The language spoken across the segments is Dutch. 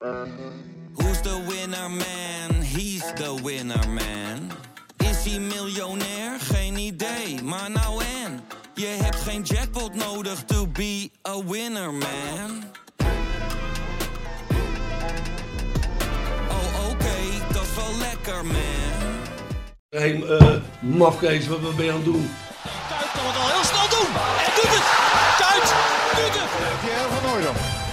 Who's the winner man? He's the winner man. Is hij miljonair? Geen idee, maar nou en. Je hebt geen jackpot nodig to be a winner man. Oh oké, dat is wel lekker man. Hé, hey, uh, mafkees, wat, wat ben je aan het doen? Kuit kan het al heel snel doen. En doet het. Kuit doet het. Pierre van Hooydonk.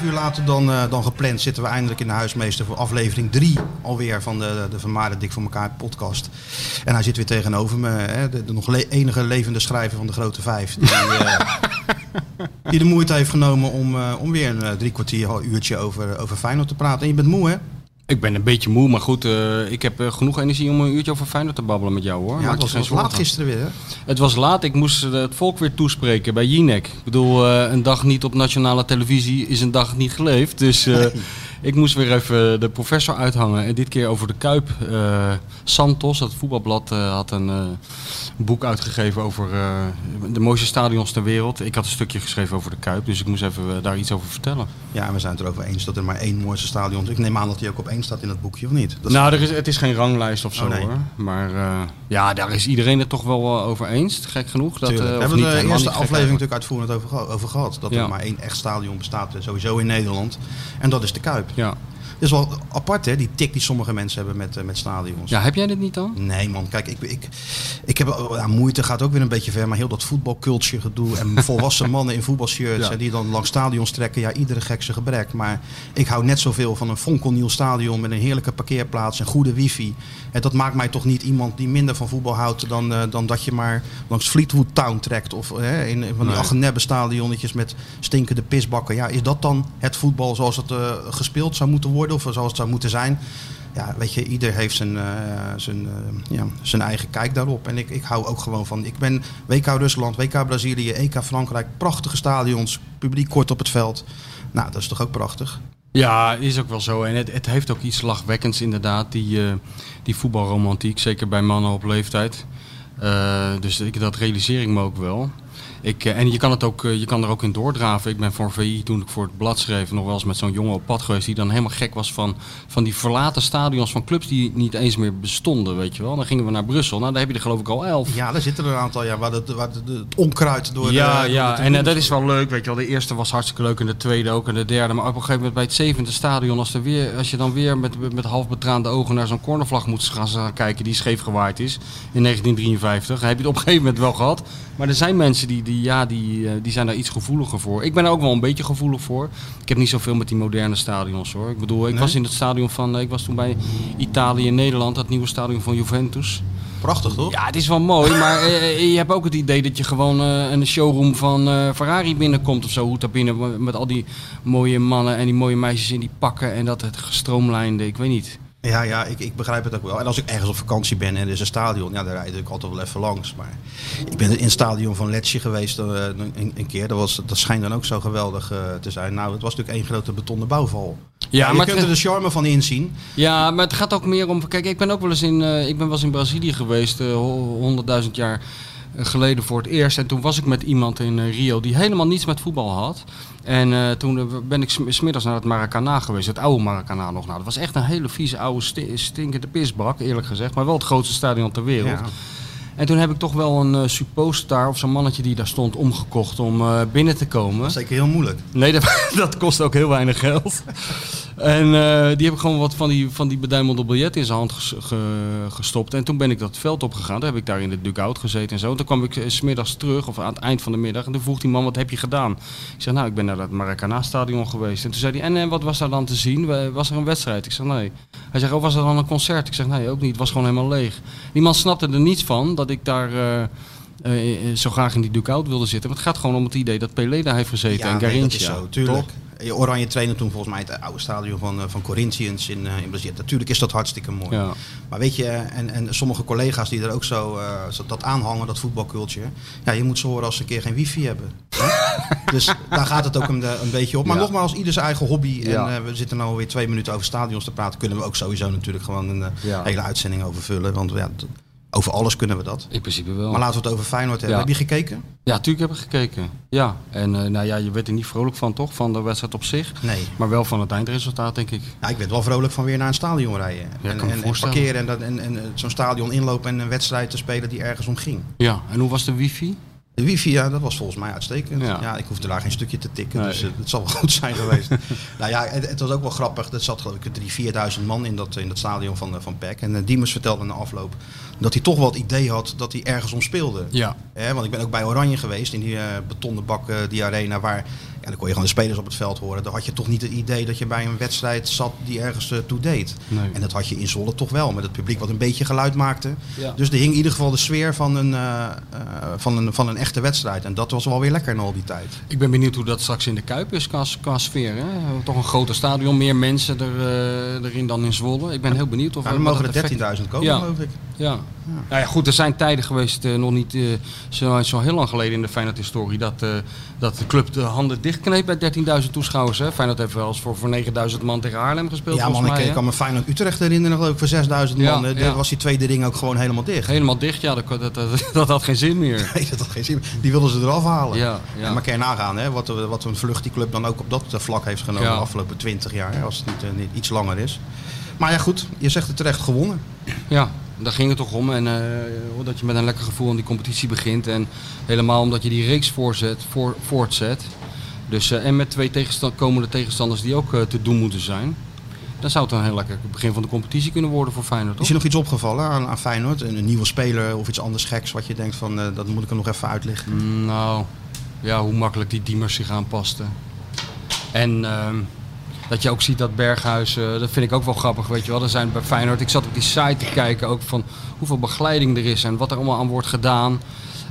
Half uur later dan, uh, dan gepland zitten we eindelijk in de huismeester voor aflevering 3 alweer van de, de Vermaarde Dik voor elkaar podcast. En hij zit weer tegenover me, hè, de, de nog le enige levende schrijver van de Grote Vijf. Die, uh, die de moeite heeft genomen om, uh, om weer een drie kwartier uurtje over, over Feyenoord te praten. En je bent moe hè? Ik ben een beetje moe, maar goed, uh, ik heb uh, genoeg energie om een uurtje over Feyenoord te babbelen met jou hoor. Ja, het was, was laat gisteren weer hè? Het was laat, ik moest uh, het volk weer toespreken bij Jinek. Ik bedoel, een dag niet op nationale televisie is een dag niet geleefd. Dus nee. Ik moest weer even de professor uithangen. En dit keer over de Kuip. Santos, het voetbalblad, had een boek uitgegeven over de mooiste stadions ter wereld. Ik had een stukje geschreven over de Kuip, dus ik moest even daar iets over vertellen. Ja, en we zijn het erover eens dat er maar één mooiste stadion is. Ik neem aan dat hij ook op één staat in dat boekje, of niet? Dat nou, er is, het is geen ranglijst of zo oh, nee. hoor. Maar ja, daar is iedereen het toch wel over eens, gek genoeg. Dat, we hebben niet, de eerste aflevering natuurlijk uitvoerend over, over gehad. Dat ja. er maar één echt stadion bestaat, sowieso in Nederland. En dat is de Kuip. Ja. Is wel apart, hè, die tik die sommige mensen hebben met, uh, met stadions. Ja, heb jij dit niet dan? Nee, man. Kijk, ik, ik, ik heb ja, moeite, gaat ook weer een beetje ver, maar heel dat voetbalculture gedoe en volwassen mannen in voetbalshirts ja. die dan langs stadions trekken, ja, iedere gekse gebrek. Maar ik hou net zoveel van een fonkelnieuw stadion met een heerlijke parkeerplaats en goede wifi. En dat maakt mij toch niet iemand die minder van voetbal houdt dan, uh, dan dat je maar langs Fleetwood Town trekt of uh, in van die nee. Stadionnetjes met stinkende pisbakken. Ja, is dat dan het voetbal zoals het uh, gespeeld zou moeten worden? Of zoals het zou moeten zijn. Ja, weet je, ieder heeft zijn, uh, zijn, uh, ja, zijn eigen kijk daarop. En ik, ik hou ook gewoon van. Ik ben WK Rusland, WK Brazilië, EK Frankrijk. Prachtige stadions, publiek kort op het veld. Nou, dat is toch ook prachtig? Ja, is ook wel zo. En het, het heeft ook iets lachwekkends inderdaad, die, uh, die voetbalromantiek. Zeker bij mannen op leeftijd. dus ik, dat realiseer ik me ook wel. Ik, en je kan, het ook, je kan er ook in doordraven. Ik ben voor VI, toen ik voor het blad schreef, nog wel eens met zo'n jongen op pad geweest. die dan helemaal gek was van, van die verlaten stadions van clubs die niet eens meer bestonden. Weet je wel. Dan gingen we naar Brussel. Nou, daar heb je er geloof ik al elf. Ja, daar zitten er een aantal. Ja, waar, het, waar het, het onkruid door. Ja, de, ja. en uh, dat is wel leuk. Weet je wel. De eerste was hartstikke leuk. En de tweede ook. En de derde. Maar op een gegeven moment bij het zevende stadion. Als, er weer, als je dan weer met, met half betraande ogen naar zo'n cornervlag moet gaan kijken. die scheef gewaaid is in 1953. heb je het op een gegeven moment wel gehad. Maar er zijn mensen die, die ja, die die zijn daar iets gevoeliger voor. Ik ben er ook wel een beetje gevoelig voor. Ik heb niet zoveel met die moderne stadions hoor. Ik bedoel, ik nee? was in het stadion van, ik was toen bij Italië en Nederland, dat nieuwe stadion van Juventus. Prachtig toch? Ja, het is wel mooi, maar uh, je hebt ook het idee dat je gewoon uh, een showroom van uh, Ferrari binnenkomt of zo. Hoe daar binnen met al die mooie mannen en die mooie meisjes in die pakken en dat het gestroomlijnde, ik weet niet. Ja, ja ik, ik begrijp het ook wel. En als ik ergens op vakantie ben en er is een stadion, ja, daar rijd ik altijd wel even langs. Maar ik ben in het stadion van Letje geweest uh, een, een, keer. Dat, was, dat schijnt dan ook zo geweldig uh, te zijn. Nou, het was natuurlijk één grote betonnen bouwval. Ja, ja je maar kunt er de charme van inzien. Ja, maar het gaat ook meer om... Kijk, ik ben ook wel eens in, uh, ik ben wel eens in Brazilië geweest, honderdduizend jaar geleden voor het eerst. En toen was ik met iemand in Rio die helemaal niets met voetbal had. En uh, toen ben ik smiddags naar het Maracana geweest, het oude Maracana nog. Nou, dat was echt een hele vieze, oude, stinkende pisbak, eerlijk gezegd. Maar wel het grootste stadion ter wereld. Ja. En toen heb ik toch wel een uh, suppostar of zo'n mannetje die daar stond omgekocht om uh, binnen te komen. Zeker heel moeilijk. Nee, dat, dat kost ook heel weinig geld. En uh, die heb ik gewoon wat van die, van die beduimelde biljetten in zijn hand ges, ge, gestopt. En toen ben ik dat veld opgegaan. Toen heb ik daar in de dugout gezeten en zo. En toen kwam ik smiddags terug, of aan het eind van de middag. En toen vroeg die man, wat heb je gedaan? Ik zeg, nou, ik ben naar het Maracana-stadion geweest. En toen zei hij, en, en wat was daar dan te zien? Was er een wedstrijd? Ik zeg, nee. Hij zegt, oh, was er dan een concert? Ik zeg, nee, ook niet. Het was gewoon helemaal leeg. Die man snapte er niets van dat ik daar uh, uh, zo graag in die dugout wilde zitten. Maar het gaat gewoon om het idee dat Pelé daar heeft gezeten ja, en Garincha. Dat zo, tuurlijk. Oranje trainde toen volgens mij het oude stadion van, eh, van Corinthians in, eh, in Brazilië. Natuurlijk is dat hartstikke mooi. Ja. Maar weet je, en, en sommige collega's die er ook zo, eh, dat aanhangen, dat voetbalculture. Ja, je moet ze horen als ze een keer geen wifi hebben. Dus daar gaat het ook een, een beetje op. Maar Ja. nogmaals, ieder zijn eigen hobby. En eh, we zitten nu alweer twee minuten over stadions te praten. Kunnen we ook sowieso natuurlijk gewoon een eh, hele uitzending over vullen. Want ja, over alles kunnen we dat. In principe wel. Maar laten we het over Feyenoord hebben. Ja. Heb je gekeken? Ja, natuurlijk heb ik gekeken. Ja, en eh, nou ja, je werd er niet vrolijk van, toch? Van de wedstrijd op zich. Nee. Maar wel van het eindresultaat, denk ik. Ja, ik werd wel vrolijk van weer naar een stadion rijden. Ja, en, kan en, en parkeren en, en, eh, zo'n stadion inlopen en een wedstrijd te spelen die ergens om ging. Ja, en hoe was de wifi? De wifi, ja, dat was volgens mij uitstekend. Ja. Ja, ik hoefde daar geen stukje te tikken, Nee. dus eh, het zal wel goed zijn geweest. nou ja, het, het was ook wel grappig. Er zat geloof ik 3.000, 4.000 man in dat, in dat stadion van, eh, van PEC. En uh, Diemers vertelde na afloop dat hij toch wel het idee had dat hij ergens om speelde. Ja. Hè, want ik ben ook bij Oranje geweest, in die eh, betonnen bak, eh, die arena, waar ja, dan kon je gewoon de spelers op het veld horen. Dan had je toch niet het idee dat je bij een wedstrijd zat die ergens eh, toe deed. Nee. En dat had je in Zwolle toch wel, met het publiek wat een beetje geluid maakte. Ja. Dus er hing in ieder geval de sfeer van een, van, een, van een echte wedstrijd. En dat was wel weer lekker in al die tijd. Ik ben benieuwd hoe dat straks in de Kuip is qua, qua sfeer. Hè? Toch een groter stadion, meer mensen er, erin dan in Zwolle. Ik ben heel benieuwd of wat er mogen er effect- 13.000 komen, Ja. geloof ik. Ja. Nou ja, goed, er zijn tijden geweest, eh, nog niet eh, zo, zo heel lang geleden in de Feyenoord-historie, dat, eh, dat de club de handen dichtkneep bij 13.000 toeschouwers. Hè. Feyenoord heeft wel eens voor, voor 9.000 man tegen Haarlem gespeeld, Ja, man, ik, mij. ik hè. kan me Feyenoord Utrecht herinneren, geloof ik, voor 6.000 Ja, man. Ja. Daar was die tweede ring ook gewoon helemaal dicht. Helemaal dicht, ja, dat, dat, dat, dat had geen zin meer. Nee, dat had geen zin. Die wilden ze eraf halen. Ja, ja. Maar kan je nagaan hè, wat, wat een vlucht die club dan ook op dat vlak heeft genomen Ja. de afgelopen 20 jaar. Als het niet, eh, niet iets langer is. Maar ja, goed, je zegt het terecht gewonnen. Ja, daar ging het toch om. En eh, dat je met een lekker gevoel aan die competitie begint. En helemaal omdat je die reeks voorzet, voor, voortzet. Dus, eh, en met twee komende tegenstanders die ook eh, te doen moeten zijn. Dan zou het een heel lekker begin van de competitie kunnen worden voor Feyenoord, Is toch? je nog iets opgevallen aan, aan Feyenoord? Een, een nieuwe speler of iets anders geks wat je denkt van, dat moet ik er nog even uitlichten. Mm, Nou, ja, hoe makkelijk die Diemers zich aanpasten. En ehm, dat je ook ziet dat Berghuis, eh, dat vind ik ook wel grappig, weet je wel. Er zijn bij Feyenoord, ik zat op die site te kijken ook van hoeveel begeleiding er is en wat er allemaal aan wordt gedaan.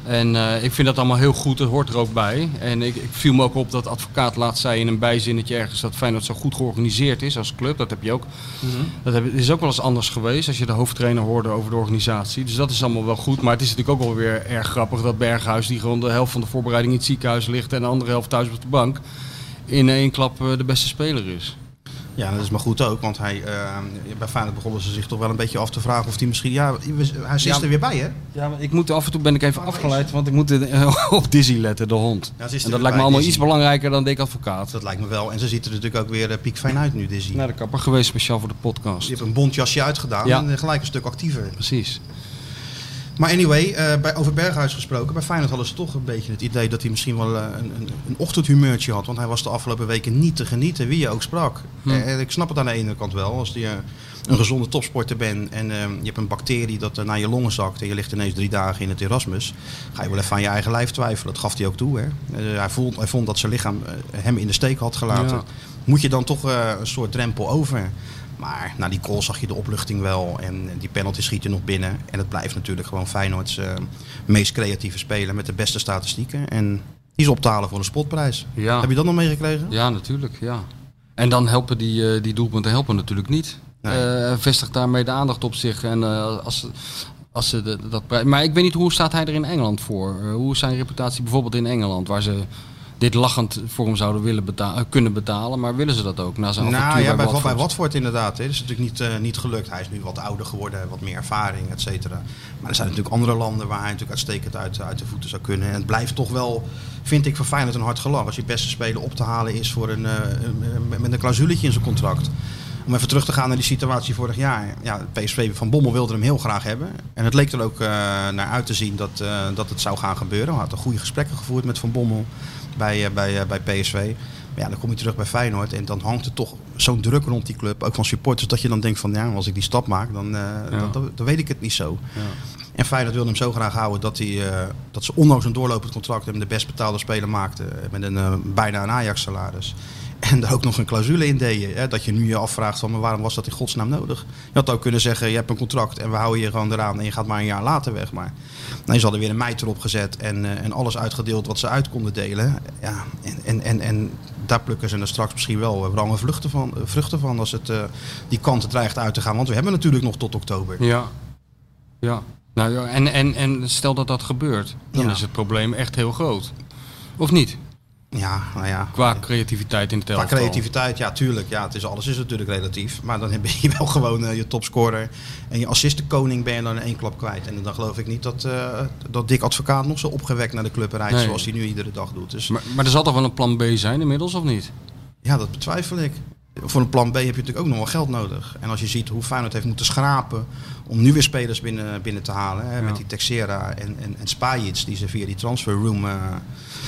En eh, ik vind dat allemaal heel goed, dat hoort er ook bij. En ik, ik viel me ook op dat advocaat laatst zei in een bijzinnetje ergens dat Feyenoord zo goed georganiseerd is als club. Dat heb je ook. Dat heb- is ook wel eens anders geweest als je de hoofdtrainer hoorde over de organisatie. Dus dat is allemaal wel goed. Maar het is natuurlijk ook wel weer erg grappig dat Berghuis, die gewoon de helft van de voorbereiding in het ziekenhuis ligt en de andere helft thuis op de bank, in één klap eh, de beste speler is. Ja, dat is maar goed ook, want hij, eh, bij Feyenoord begonnen ze zich toch wel een beetje af te vragen of hij misschien... Ja, hij Ja. er weer bij, hè? Ja, maar ik moet af en toe ben ik even afgeleid, want ik moet op Dizzy letten, de hond. Ja, en dat lijkt me allemaal Dizzy. iets belangrijker dan Dick Advocaat. Dat lijkt me wel. En ze ziet er natuurlijk ook weer eh, piekfijn uit nu, Dizzy. Naar de kapper geweest, speciaal voor de podcast. Je hebt een bontjasje uitgedaan Ja. en gelijk een stuk actiever. Precies. Maar anyway, eh, bij, over Berghuis gesproken. Bij Feyenoord hadden ze toch een beetje het idee dat hij misschien wel eh, een, een, een ochtendhumeurtje had. Want hij was de afgelopen weken niet te genieten, wie je ook sprak. Hm. Eh, ik snap het aan de ene kant wel. Als je een gezonde topsporter bent en je hebt een bacterie dat naar je longen zakt. En je ligt ineens drie dagen in het Erasmus. Ga je wel even aan je eigen lijf twijfelen. Dat gaf hij ook toe. Hè? Hij, voelt, hij vond dat zijn lichaam hem in de steek had gelaten. Ja. Moet je dan toch een soort drempel over. Maar na die goal zag je de opluchting wel. En die penalty schiet er nog binnen. En het blijft natuurlijk gewoon Feyenoord's eh, meest creatieve speler met de beste statistieken. En die is op te halen voor een spotprijs. Ja. Heb je dat nog meegekregen? Ja, natuurlijk. Ja. En dan helpen die, eh, die doelpunten helpen natuurlijk niet. Nee. Eh, vestigt daarmee de aandacht op zich. En, als, als ze de, dat, maar ik weet niet hoe staat hij er in Engeland voor. Hoe is zijn reputatie bijvoorbeeld in Engeland, waar ze dit lachend voor hem zouden willen eh, kunnen betalen. Maar willen ze dat ook na zijn Nou ja, bij, Watford? Inderdaad. Hè. Dat is natuurlijk niet, eh, niet gelukt. Hij is nu wat ouder geworden, wat meer ervaring, et cetera. Maar er zijn natuurlijk andere landen waar hij natuurlijk uitstekend uit, uit de voeten zou kunnen. En het blijft toch wel, vind ik, voor Feyenoord een hard gelach. Als je beste speler op te halen is voor een, eh, met een clausuletje in zijn contract. Om even terug te gaan naar die situatie vorig jaar. Ja, PSV van Bommel wilde hem heel graag hebben. En het leek er ook naar uit te zien dat, dat het zou gaan gebeuren. Hij had een goede gesprekken gevoerd met Van Bommel bij, eh, bij, eh, bij PSV. Maar ja, dan kom je terug bij Feyenoord en dan hangt er toch zo'n druk rond die club, ook van supporters, dat je dan denkt van ja, als ik die stap maak, dan, eh, dan, dan, dan weet ik het niet zo. En Feyenoord wilde hem zo graag houden dat, hij, dat ze ondanks een doorlopend contract hem de best betaalde speler maakte. Met een, bijna een Ajax-salaris. En daar ook nog een clausule in deden. Hè, dat je nu je afvraagt van, maar waarom was dat in godsnaam nodig? Je had ook kunnen zeggen, je hebt een contract en we houden je gewoon eraan en je gaat maar een jaar later weg. Maar nee, ze hadden weer een meid erop gezet en, eh, en alles uitgedeeld wat ze uit konden delen. Ja, en, en, en, en daar plukken ze er straks misschien wel uh, vluchten van, uh, vruchten van als het uh, die kant dreigt uit te gaan. Want we hebben natuurlijk nog tot oktober. Ja, ja. Nou, en, en, en stel dat dat gebeurt, dan Ja. is het probleem echt heel groot. Of niet? Ja, nou ja. Qua creativiteit in het Qua elftal. creativiteit, ja, tuurlijk. Ja, het is, alles is natuurlijk relatief. Maar dan ben je wel gewoon eh, je topscorer. En je assistenkoning ben je dan in één klap kwijt. En dan geloof ik niet dat, eh, dat Dick Advocaat nog zo opgewekt naar de club rijdt. Nee. Zoals hij nu iedere dag doet. Dus Maar, maar er zal toch wel een plan B zijn inmiddels, of niet? ja, dat betwijfel ik. Voor een plan B heb je natuurlijk ook nog wel geld nodig. En als je ziet hoe Feyenoord heeft moeten schrapen om nu weer spelers binnen, binnen te halen. Hè, Ja. Met die Texera en, en, en Spajic die ze via die transfer room... eh,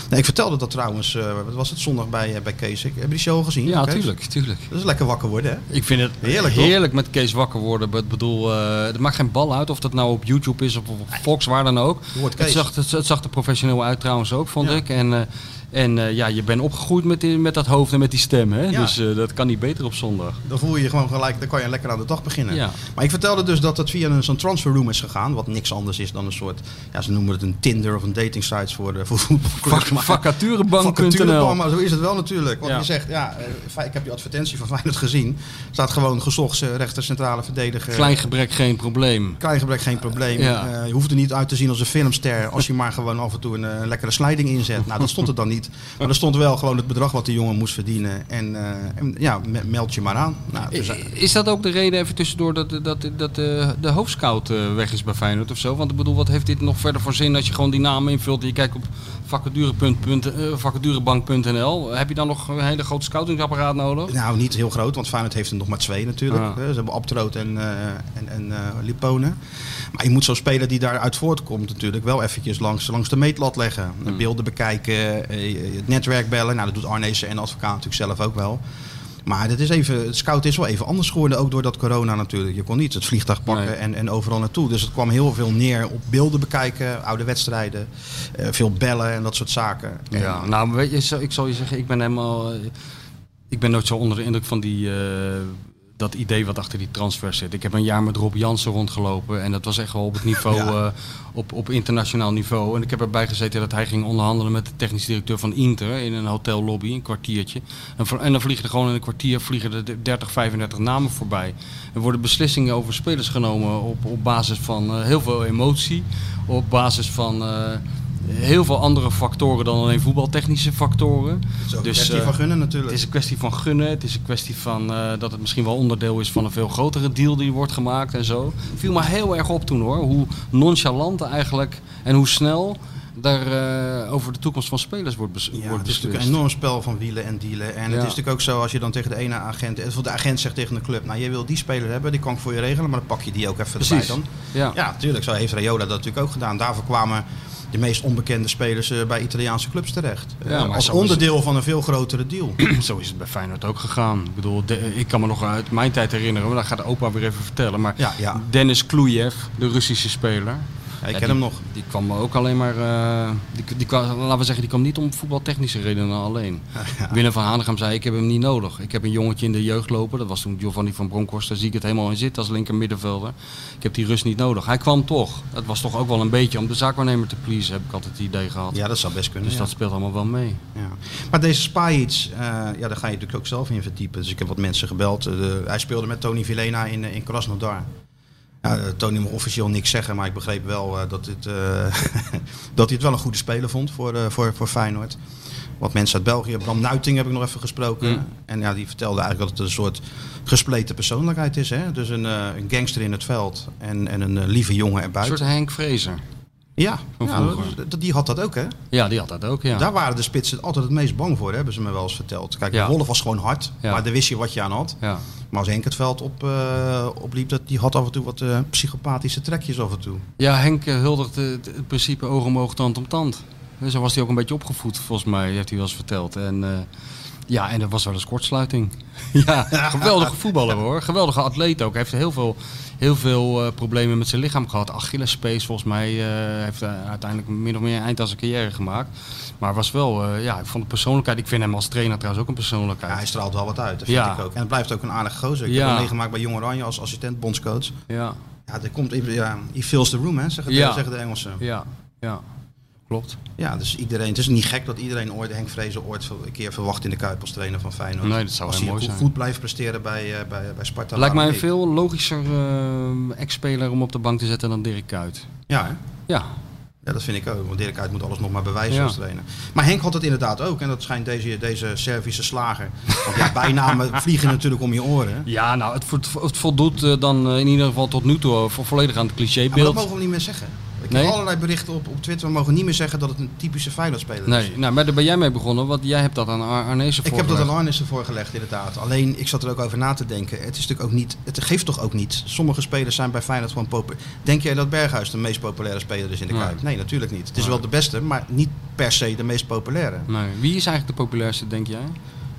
Nee, ik vertelde dat trouwens, eh, wat was het zondag bij, eh, bij Kees. Ik, heb je die show gezien? Ja, Kees? tuurlijk, tuurlijk. Dat is lekker wakker worden, hè? Ik vind het Heerlijk, heerlijk, met Kees wakker worden. Ik bedoel, het maakt geen bal uit of dat nou op YouTube is of op Fox, waar dan ook. Het zag, het, het zag er professioneel uit trouwens ook, vond Ja. ik. En, en eh, ja, je bent opgegroeid met, die- met dat hoofd en met die stem. Hè? Ja. Dus eh, dat kan niet beter op zondag. Dan voel je je gewoon gelijk, dan kan je lekker aan de dag beginnen. Ja. Maar ik vertelde dus dat het via een, zo'n transfer room is gegaan. Wat niks anders is dan een soort, ja, ze noemen het een Tinder of een dating sites voor, de, voor voetbalclubs. Maar- Vacaturebank.nl Vacaturebank, maar zo is het wel natuurlijk. Want Ja. je zegt, ja, eh, ik heb die advertentie van Feyenoord gezien. staat gewoon gezocht rechter centrale verdediger. Klein gebrek, geen probleem. Klein gebrek, geen probleem. Je hoeft er niet uit te zien als een filmster als je maar gewoon af en toe een lekkere sliding inzet. Nou, dat stond er dan niet. Maar er stond wel gewoon het bedrag wat de jongen moest verdienen. En, eh, en ja, me- meld je maar aan. Nou, dus, eh, Is dat ook de reden, even tussendoor, dat, dat, dat eh, de hoofdscout eh, weg is bij Feyenoord of zo? Want ik bedoel, wat heeft dit nog verder voor zin als je gewoon die namen invult en je kijkt op vacaturebank.nl? Heb je dan nog een hele grote scoutingsapparaat nodig? Nou, niet heel groot, want Feyenoord heeft er nog maar twee natuurlijk. Ah. Ze hebben Abtroot en, en, en Lipone. Maar je moet zo'n speler die daaruit voortkomt natuurlijk wel eventjes langs, langs de meetlat leggen. Hmm. Beelden bekijken, het netwerk bellen. Nou, dat doet Arnezen en advocaat natuurlijk zelf ook wel. Maar dat is even, het scout is wel even anders geworden, ook door dat corona natuurlijk. Je kon niet het vliegtuig pakken Nee. en, en overal naartoe. Dus het kwam heel veel neer op beelden bekijken, oude wedstrijden, eh, veel bellen en dat soort zaken. Ja, En- nou, weet je, ik zal je zeggen, ik ben helemaal. eh, Ik ben nooit zo onder de indruk van die, eh, dat idee wat achter die transfer zit. Ik heb een jaar met Rob Jansen rondgelopen en dat was echt wel op het niveau, Ja. eh, op, op internationaal niveau. En ik heb erbij gezeten dat hij ging onderhandelen met de technisch directeur van Inter in een hotellobby, een kwartiertje. En, en dan vliegen er gewoon in een kwartier vliegen er 30, 35 namen voorbij. Er worden beslissingen over spelers genomen op, op basis van eh, heel veel emotie, op basis van... eh, Heel veel andere factoren dan alleen voetbaltechnische factoren. Het is ook een Dus, kwestie eh, van gunnen natuurlijk. Het is een kwestie van gunnen. Het is een kwestie van eh, dat het misschien wel onderdeel is van een veel grotere deal die wordt gemaakt en zo. Viel me heel erg op toen hoor. Hoe nonchalant eigenlijk en hoe snel daar eh, over de toekomst van spelers wordt, bes Ja, wordt het is beslist. natuurlijk een enorm spel van wielen en dealen. En het is natuurlijk ook zo als je dan tegen de ene agent... of de agent zegt tegen de club... nou, jij wil die speler hebben, die kan ik voor je regelen... maar dan pak je die ook even Precies. erbij dan. Ja. Ja, natuurlijk. Zo heeft Rayola dat natuurlijk ook gedaan. Daarvoor kwamen de meest onbekende spelers eh, bij Italiaanse clubs terecht. Ja, Eh, als onderdeel van een veel grotere deal. Zo is het bij Feyenoord ook gegaan. Ik bedoel, de- ik kan me nog uit mijn tijd herinneren, maar dat gaat opa weer even vertellen. Maar Ja, ja. Dennis Kluyev, de Russische speler. Ik Ja, ken die, hem nog. Die kwam ook alleen maar. eh, die, die kwam, laten we zeggen, die kwam niet om voetbaltechnische redenen alleen. Willem van Hanegem zei: Ik heb hem niet nodig. Ik heb een jongetje in de jeugd lopen. Dat was toen Giovanni van Bronckhorst. Daar zie ik het helemaal in zitten als linker middenvelder. Ik heb die rust niet nodig. Hij kwam toch. Het was toch ook wel een beetje om de zaakwaarnemer te pleasen, heb ik altijd het idee gehad. Ja, dat zou best kunnen. dus dat speelt allemaal wel mee. Ja. Maar deze Spajic, eh ja, daar ga je natuurlijk ook zelf in verdiepen. Dus ik heb wat mensen gebeld. Eh, hij speelde met Tony Vilena in, in Krasnodar. Ja, eh, Tony mag officieel niks zeggen, maar ik begreep wel eh, dat, het, eh, dat hij het wel een goede speler vond voor, eh, voor, voor Feyenoord. Wat mensen uit België, Bram Nuiting heb ik nog even gesproken. Mm. En ja, die vertelde eigenlijk dat het een soort gespleten persoonlijkheid is. Hè? Dus een, een gangster in het veld en, en een lieve jongen Een erbuiten. soort Henk Vrezer. Ja, die had dat ook hè. Ja, die had dat ook, ja. Daar waren de spitsen altijd het meest bang voor, hebben ze me wel eens verteld. Kijk, Ja. Wolf was gewoon hard, maar daar wist je wat je aan had. ja. Maar als Henk het veld op, eh, opliep, dat, die had af en toe wat eh, psychopathische trekjes af en toe. Ja, Henk eh, huldigt het, principe oog om oog, tand om tand. Zo was hij ook een beetje opgevoed, volgens mij, heeft hij wel eens verteld. En, ja, en dat was wel een kortsluiting. ja, geweldige voetballer hoor. Geweldige atleet ook. Hij heeft heel veel, heel veel eh, problemen met zijn lichaam gehad. Achillespees volgens mij. eh, heeft uiteindelijk min of meer een eind aan zijn carrière gemaakt. Maar was wel, eh, ja, ik vond de persoonlijkheid. Ik vind hem als trainer trouwens ook een persoonlijkheid. Ja, hij straalt wel wat uit, dat vind Ja. ik ook. En het blijft ook een aardige gozer. Ik Ja. heb hem meegemaakt bij Jong Oranje als assistent bondscoach. Ja, Ja, er komt, ja, he fills the room, hè, zeggen, de, zeggen de Engelsen. ja, ja. Klopt. Ja, dus iedereen, het is niet gek dat iedereen ooit, Henk Vrezen ooit een keer verwacht in de Kuip als trainer van Feyenoord. Nee, dat zou als heel mooi zijn. goed blijft presteren bij, eh, bij, bij Sparta. Lijkt mij een veel logischer eh, ex-speler om op de bank te zetten dan Dirk Kuyt. Ja, hè? Ja, ja, dat vind ik ook. Want Dirk Kuyt moet alles nog maar bewijzen Ja. als trainer. Maar Henk had het inderdaad ook. En dat schijnt deze, deze Servische slager. Want ja, bijnamen vliegen natuurlijk om je oren. ja nou, het, vo- het voldoet eh, dan in ieder geval tot nu toe vo- volledig aan het Ja, maar dat clichébeeld. mogen we niet meer zeggen. Ik Nee? heb allerlei berichten op, op Twitter. We mogen niet meer zeggen dat het een typische Feyenoord-speler is. Nee, nou, maar daar ben jij mee begonnen, want jij hebt dat aan Ar Arnezen Ik heb dat aan voorgelegd. Arnissen voorgelegd, inderdaad. Alleen, ik zat er ook over na te denken. Het is natuurlijk ook niet. Het geeft toch ook niet. Sommige spelers zijn bij Feyenoord gewoon populair. Denk jij dat Berghuis de meest populaire speler is in de Nee. Kuip? Nee, natuurlijk niet. Het is wel de beste, maar niet per se de meest populaire. Nee. Wie is eigenlijk de populairste, denk jij?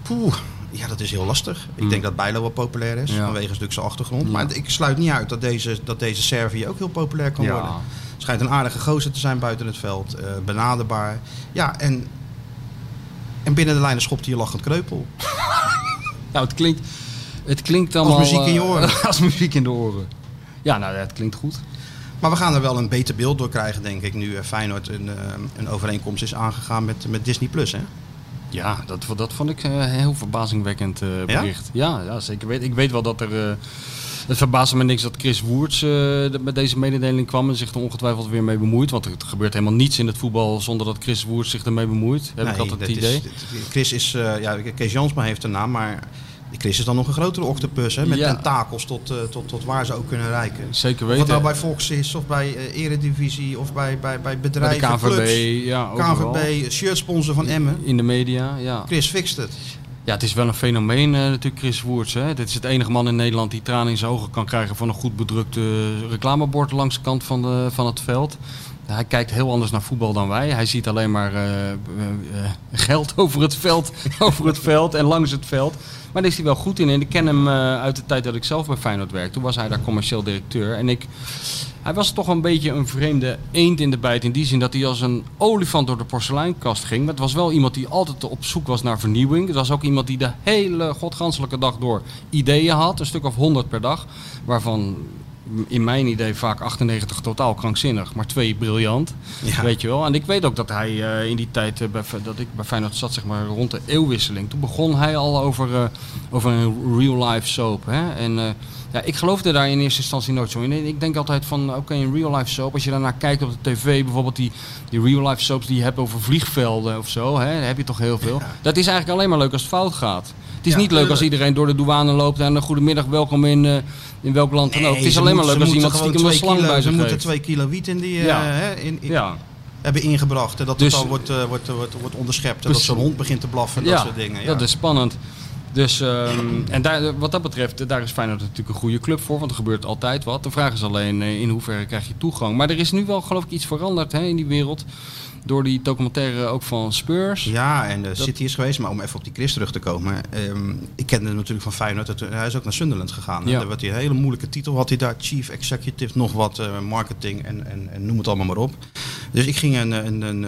Poeh, ja, dat is heel lastig. Ik Hmm. denk dat Bijlo wel populair is, Ja. vanwege natuurlijk zijn achtergrond. Ja. Maar ik sluit niet uit dat deze, dat deze Servië ook heel populair kan worden. Schijnt een aardige gozer te zijn buiten het veld. eh, benaderbaar. Ja, en, en binnen de lijnen schopt hij je lachend kreupel. Nou, het klinkt, het klinkt allemaal... muziek in je eh, oren. als muziek in de oren. Ja, nou, het klinkt goed. Maar we gaan er wel een beter beeld door krijgen, denk ik, nu eh, Feyenoord een, een overeenkomst is aangegaan met, met Disney+. Plus, hè? Ja, dat, dat vond ik een heel verbazingwekkend eh, Ja? bericht. Ja? Ja, zeker. Weet, ik weet wel dat er... het verbaasde me niks dat Chris Woerts eh, met deze mededeling kwam en zich er ongetwijfeld weer mee bemoeit. Want er gebeurt helemaal niets in het voetbal zonder dat Chris Woerts zich ermee bemoeit. Heb ik altijd het idee. Is, Chris is, eh, ja, Kees Jansma heeft een naam, maar Chris is dan nog een grotere octopus, hè? Met Ja. tentakels tot, eh, tot, tot waar ze ook kunnen reiken. Zeker Of weten. het nou bij Fox is, of bij Eredivisie, of bij, bij, bij Bij de bedrijven, KVB, clubs. ja. KVB, shirtsponsor van Emmen. In de media, ja. Chris fixt het. Ja, het is wel een fenomeen eh, natuurlijk, Chris Woerts. Dit is het enige man in Nederland die tranen in zijn ogen kan krijgen van een goed bedrukte reclamebord langs de kant van, de, van het veld. Hij kijkt heel anders naar voetbal dan wij. Hij ziet alleen maar eh, eh, geld over het, veld, over het veld en langs het veld. Maar daar is hij wel goed in. En ik ken hem uit de tijd dat ik zelf bij Feyenoord werkte. Toen was hij daar commercieel directeur. En ik, hij was toch een beetje een vreemde eend in de bijt. In die zin dat hij als een olifant door de porseleinkast ging. Maar het was wel iemand die altijd op zoek was naar vernieuwing. Het was ook iemand die de hele godganselijke dag door ideeën had. Een stuk of honderd per dag. Waarvan in mijn idee vaak 98 totaal krankzinnig. Maar twee briljant. Ja. Weet je wel. En ik weet ook dat hij eh, in die tijd eh, bij, dat ik bij Feyenoord zat, zeg maar rond de eeuwwisseling. Toen begon hij al over, eh, over een real life soap. Hè? En ja, ik geloofde daar in eerste instantie nooit zo in. Ik denk altijd van, oké, een real life soap. Als je daarnaar kijkt op de tv, bijvoorbeeld die, die real life soaps die je hebt over vliegvelden of zo. Hè? Daar heb je toch heel veel. Dat is eigenlijk alleen maar leuk als het fout gaat. Het is Ja, niet leuk als iedereen door de douane loopt en een goedemiddag, welkom in, eh, in welk land dan ook. Het is alleen maar leuk als iemand stiekem een slang twee bij kilo- zich Ze moeten twee kilo wiet in die, eh, Ja. hè, in, in- Ja. hebben ingebracht. En dat Dus- het al wordt, eh, wordt, wordt, wordt onderschept. En dat Precies. zo'n hond begint te blaffen en dat soort dingen. Ja. dat is spannend. Dus, ehm, en daar, wat dat betreft, daar is Feyenoord natuurlijk een goede club voor, want er gebeurt altijd wat. De vraag is alleen eh, in hoeverre krijg je toegang. Maar er is nu wel geloof ik iets veranderd hè, in die wereld. Door die documentaire ook van Spurs. Ja, en de City is geweest. Maar om even op die Chris terug te komen. ehm, ik kende hem natuurlijk van Feyenoord. Hij is ook naar Sunderland gegaan. Ja. Hij een hele moeilijke titel. Had hij daar Chief Executive, nog wat eh, marketing en, en, en noem het allemaal maar op. Dus ik ging een, een, een,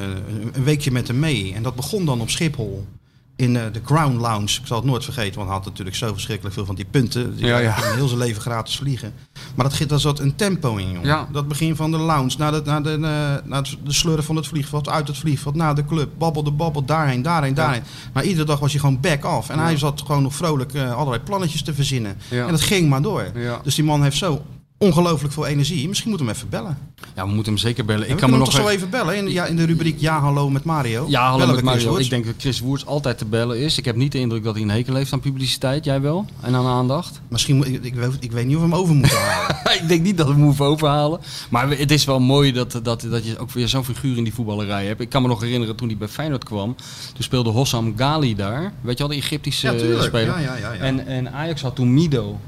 een weekje met hem mee. En dat begon dan op Schiphol. In eh, de Crown Lounge. Ik zal het nooit vergeten, want hij had natuurlijk zo verschrikkelijk veel van die punten. Die Ja, heel zijn leven gratis vliegen. Maar dat, daar zat een tempo in, jongen. Ja. Dat begin van de lounge, naar de, naar, de, eh, naar de slurren van het vliegveld, uit het vliegveld, naar de club, babbel de babbel, daarheen, daarheen, daarheen. Maar iedere dag was hij gewoon back off. En hij zat gewoon nog vrolijk eh, allerlei plannetjes te verzinnen. En dat ging maar door. Dus die man heeft zo ongelooflijk veel energie. Misschien moeten we hem even bellen. Ja, we moeten hem zeker bellen. Ik kan hem nog toch zo even bellen? In, ja, in de rubriek Ja, hallo met Mario. Ja, hallo Bellen met Mario. Ik denk dat Chris Woerts altijd te bellen is. Ik heb niet de indruk dat hij een hekel heeft aan publiciteit. Jij wel? En aan aandacht? Misschien, moet- ik, ik, weet- ik weet niet of we hem over moeten halen. ik denk niet dat we hem hoeven overhalen. Maar het is wel mooi dat, dat, dat je ook weer zo'n figuur in die voetballerij hebt. Ik kan me nog herinneren toen hij bij Feyenoord kwam. Toen speelde Hossam Ghali daar. Weet je wel, de Egyptische Ja, tuurlijk. speler. Ja, ja, ja, ja. En, en Ajax had toen Mido.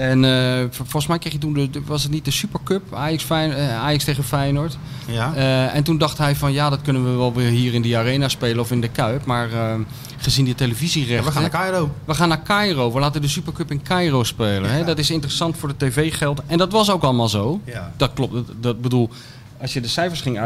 En eh, volgens mij kreeg je toen, de, de- was het niet de Supercup, Ajax, Fijn, eh, Ajax tegen Feyenoord. Ja. Eh, en toen dacht hij van ja, dat kunnen we wel weer hier in die arena spelen of in de Kuip. Maar gezien die televisierechten... we gaan naar Cairo. We gaan naar Cairo. We laten de Supercup in Cairo spelen. Hè? Dat is interessant voor de tv-geld. En dat was ook allemaal zo. Ja. Dat klopt. Dat, dat bedoel, als je de cijfers ging eh,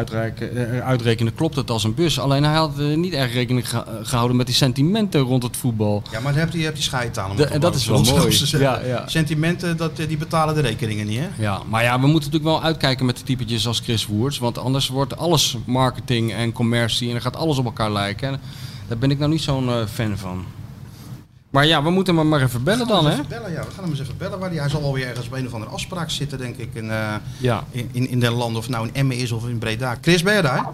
uitrekenen, klopt het als een bus. Alleen hij had eh, niet erg rekening geha- gehouden met die sentimenten rond het voetbal. Ja, maar heb je, hebt die scheid aan. en dat is wel mooi. Ja, ja. Sentimenten, dat, eh, die betalen de rekeningen niet, hè? Ja, maar ja, we moeten natuurlijk wel uitkijken met de typetjes als Chris Woerts. Want anders wordt alles marketing en commercie en dan gaat alles op elkaar lijken. En daar ben ik nou niet zo'n eh, fan van. Maar ja, we moeten hem maar even bellen dan, We hè? gaan hem even bellen, ja. We gaan hem eens even bellen. Waar hij zal alweer ergens op een of andere afspraak zitten, denk ik. In, eh, Ja. in, in, in den landen, of het nou in Emmen is of in Breda. Chris, ben je daar?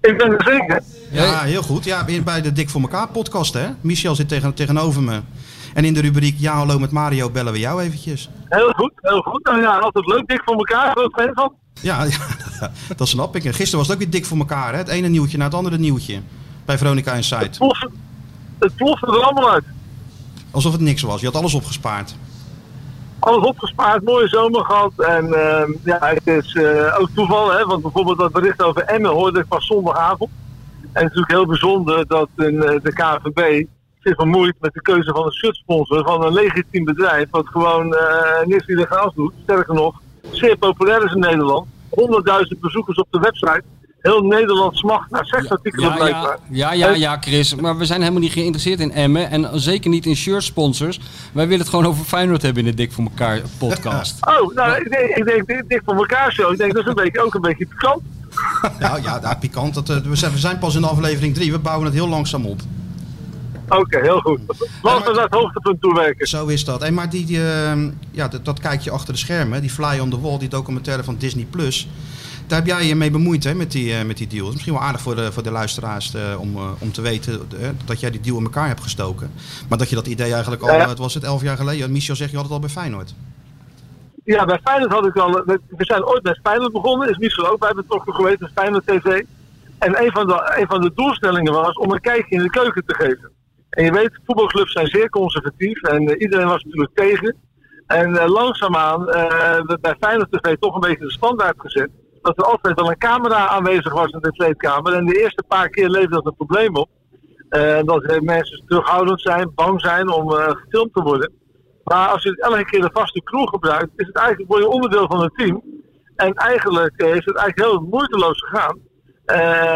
Ik ben er zeker. Ja, heel goed. Ja, weer bij de Dik voor elkaar podcast, hè? Michel zit tegen, tegenover me. En in de rubriek Ja, hallo met Mario bellen we jou eventjes. Heel goed, heel goed. Nou ja, altijd leuk. Dik voor elkaar. Groot fan van. Ja, ja, dat snap ik. En gisteren was het ook weer dik voor elkaar, hè? Het ene nieuwtje na het andere nieuwtje. Bij Veronica Inside. Het het plofte er allemaal uit. Alsof het niks was. Je had alles opgespaard. Alles opgespaard, mooie zomer gehad. En ehm, ja, het is eh, ook toeval, hè, want bijvoorbeeld dat bericht over Emmen hoorde ik pas zondagavond. En het is natuurlijk heel bijzonder dat eh, de KNVB zich bemoeit met de keuze van een shirtsponsor van een legitiem bedrijf. Wat gewoon eh niks illegaals doet. Sterker nog, zeer populair is in Nederland. 100.000 bezoekers op de website. Heel Nederland smacht naar seksartikelen Ja, blijkbaar. ja, ja, ja, ja, Chris. Maar we zijn helemaal niet geïnteresseerd in Emmen. En zeker niet in shirt sponsors. Wij willen het gewoon over Feyenoord hebben in de Dik voor elkaar podcast. Oh, nou, ik denk, ik denk dit, dit voor elkaar zo. Ik denk dat is een beetje, ook een beetje pikant. Ja, ja, ja pikant. Dat, eh, we, zijn, we zijn pas in aflevering 3. We bouwen het heel langzaam op. Oké, heel goed. Laten we naar het hoogtepunt toewerken. Zo is dat. Hey, maar die, die, eh, ja, dat, dat kijk je achter de schermen. Die Fly on the Wall, die documentaire van Disney+. Plus. Daar heb jij je mee bemoeid hè, met, die, eh, met die deal. Dat is misschien wel aardig voor de, voor de luisteraars eh, om, eh, om te weten dat jij die deal in elkaar hebt gestoken. Maar dat je dat idee eigenlijk al, Ja, ja. het was het elf jaar geleden. Michel zegt, je had het al bij Feyenoord. Ja, bij Feyenoord had ik al... We zijn ooit met Feyenoord begonnen. Is Michel ook bij betrokken geweest met Feyenoord TV. En een van, de, een van de doelstellingen was om een kijkje in de keuken te geven. En je weet, voetbalclubs zijn zeer conservatief. En iedereen was natuurlijk tegen. En eh, langzaamaan eh, werd bij Feyenoord TV toch een beetje de standaard gezet. Dat er altijd wel een camera aanwezig was in de kleedkamer. En de eerste paar keer leverde dat een probleem op. Eh, dat eh, mensen terughoudend zijn, bang zijn om eh, gefilmd te worden. Maar als je elke keer de vaste crew gebruikt, is het eigenlijk word je onderdeel van het team. En eigenlijk is het eigenlijk heel moeiteloos gegaan.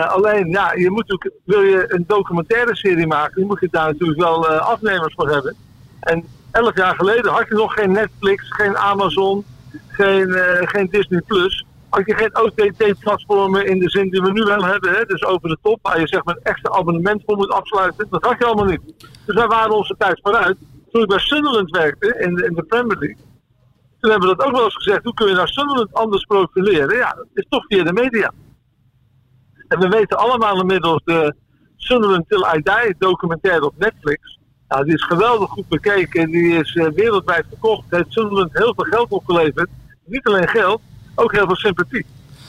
Alleen, ja, je moet natuurlijk, wil je een documentaire serie maken, dan moet je daar natuurlijk wel afnemers voor hebben. En elf jaar geleden had je nog geen Netflix, geen Amazon, geen, geen Disney Plus. Had je geen OTT-platformen in de zin die we nu wel hebben, hè? dus over de top, waar je zeg maar een extra abonnement voor moet afsluiten. Dat had je allemaal niet. Dus wij waren onze tijd vooruit. Toen ik bij Sunderland werkte in de, in de Premier League, toen hebben we dat ook wel eens gezegd. Hoe kun je nou Sunderland anders profileren? Ja, dat is toch via de media. En we weten allemaal inmiddels de Sunderland Till I Die documentaire op Netflix. Nou, die is geweldig goed bekeken. Die is eh, wereldwijd verkocht. Heeft Sunderland heel veel geld opgeleverd. Niet alleen geld, ook heel veel sympathie.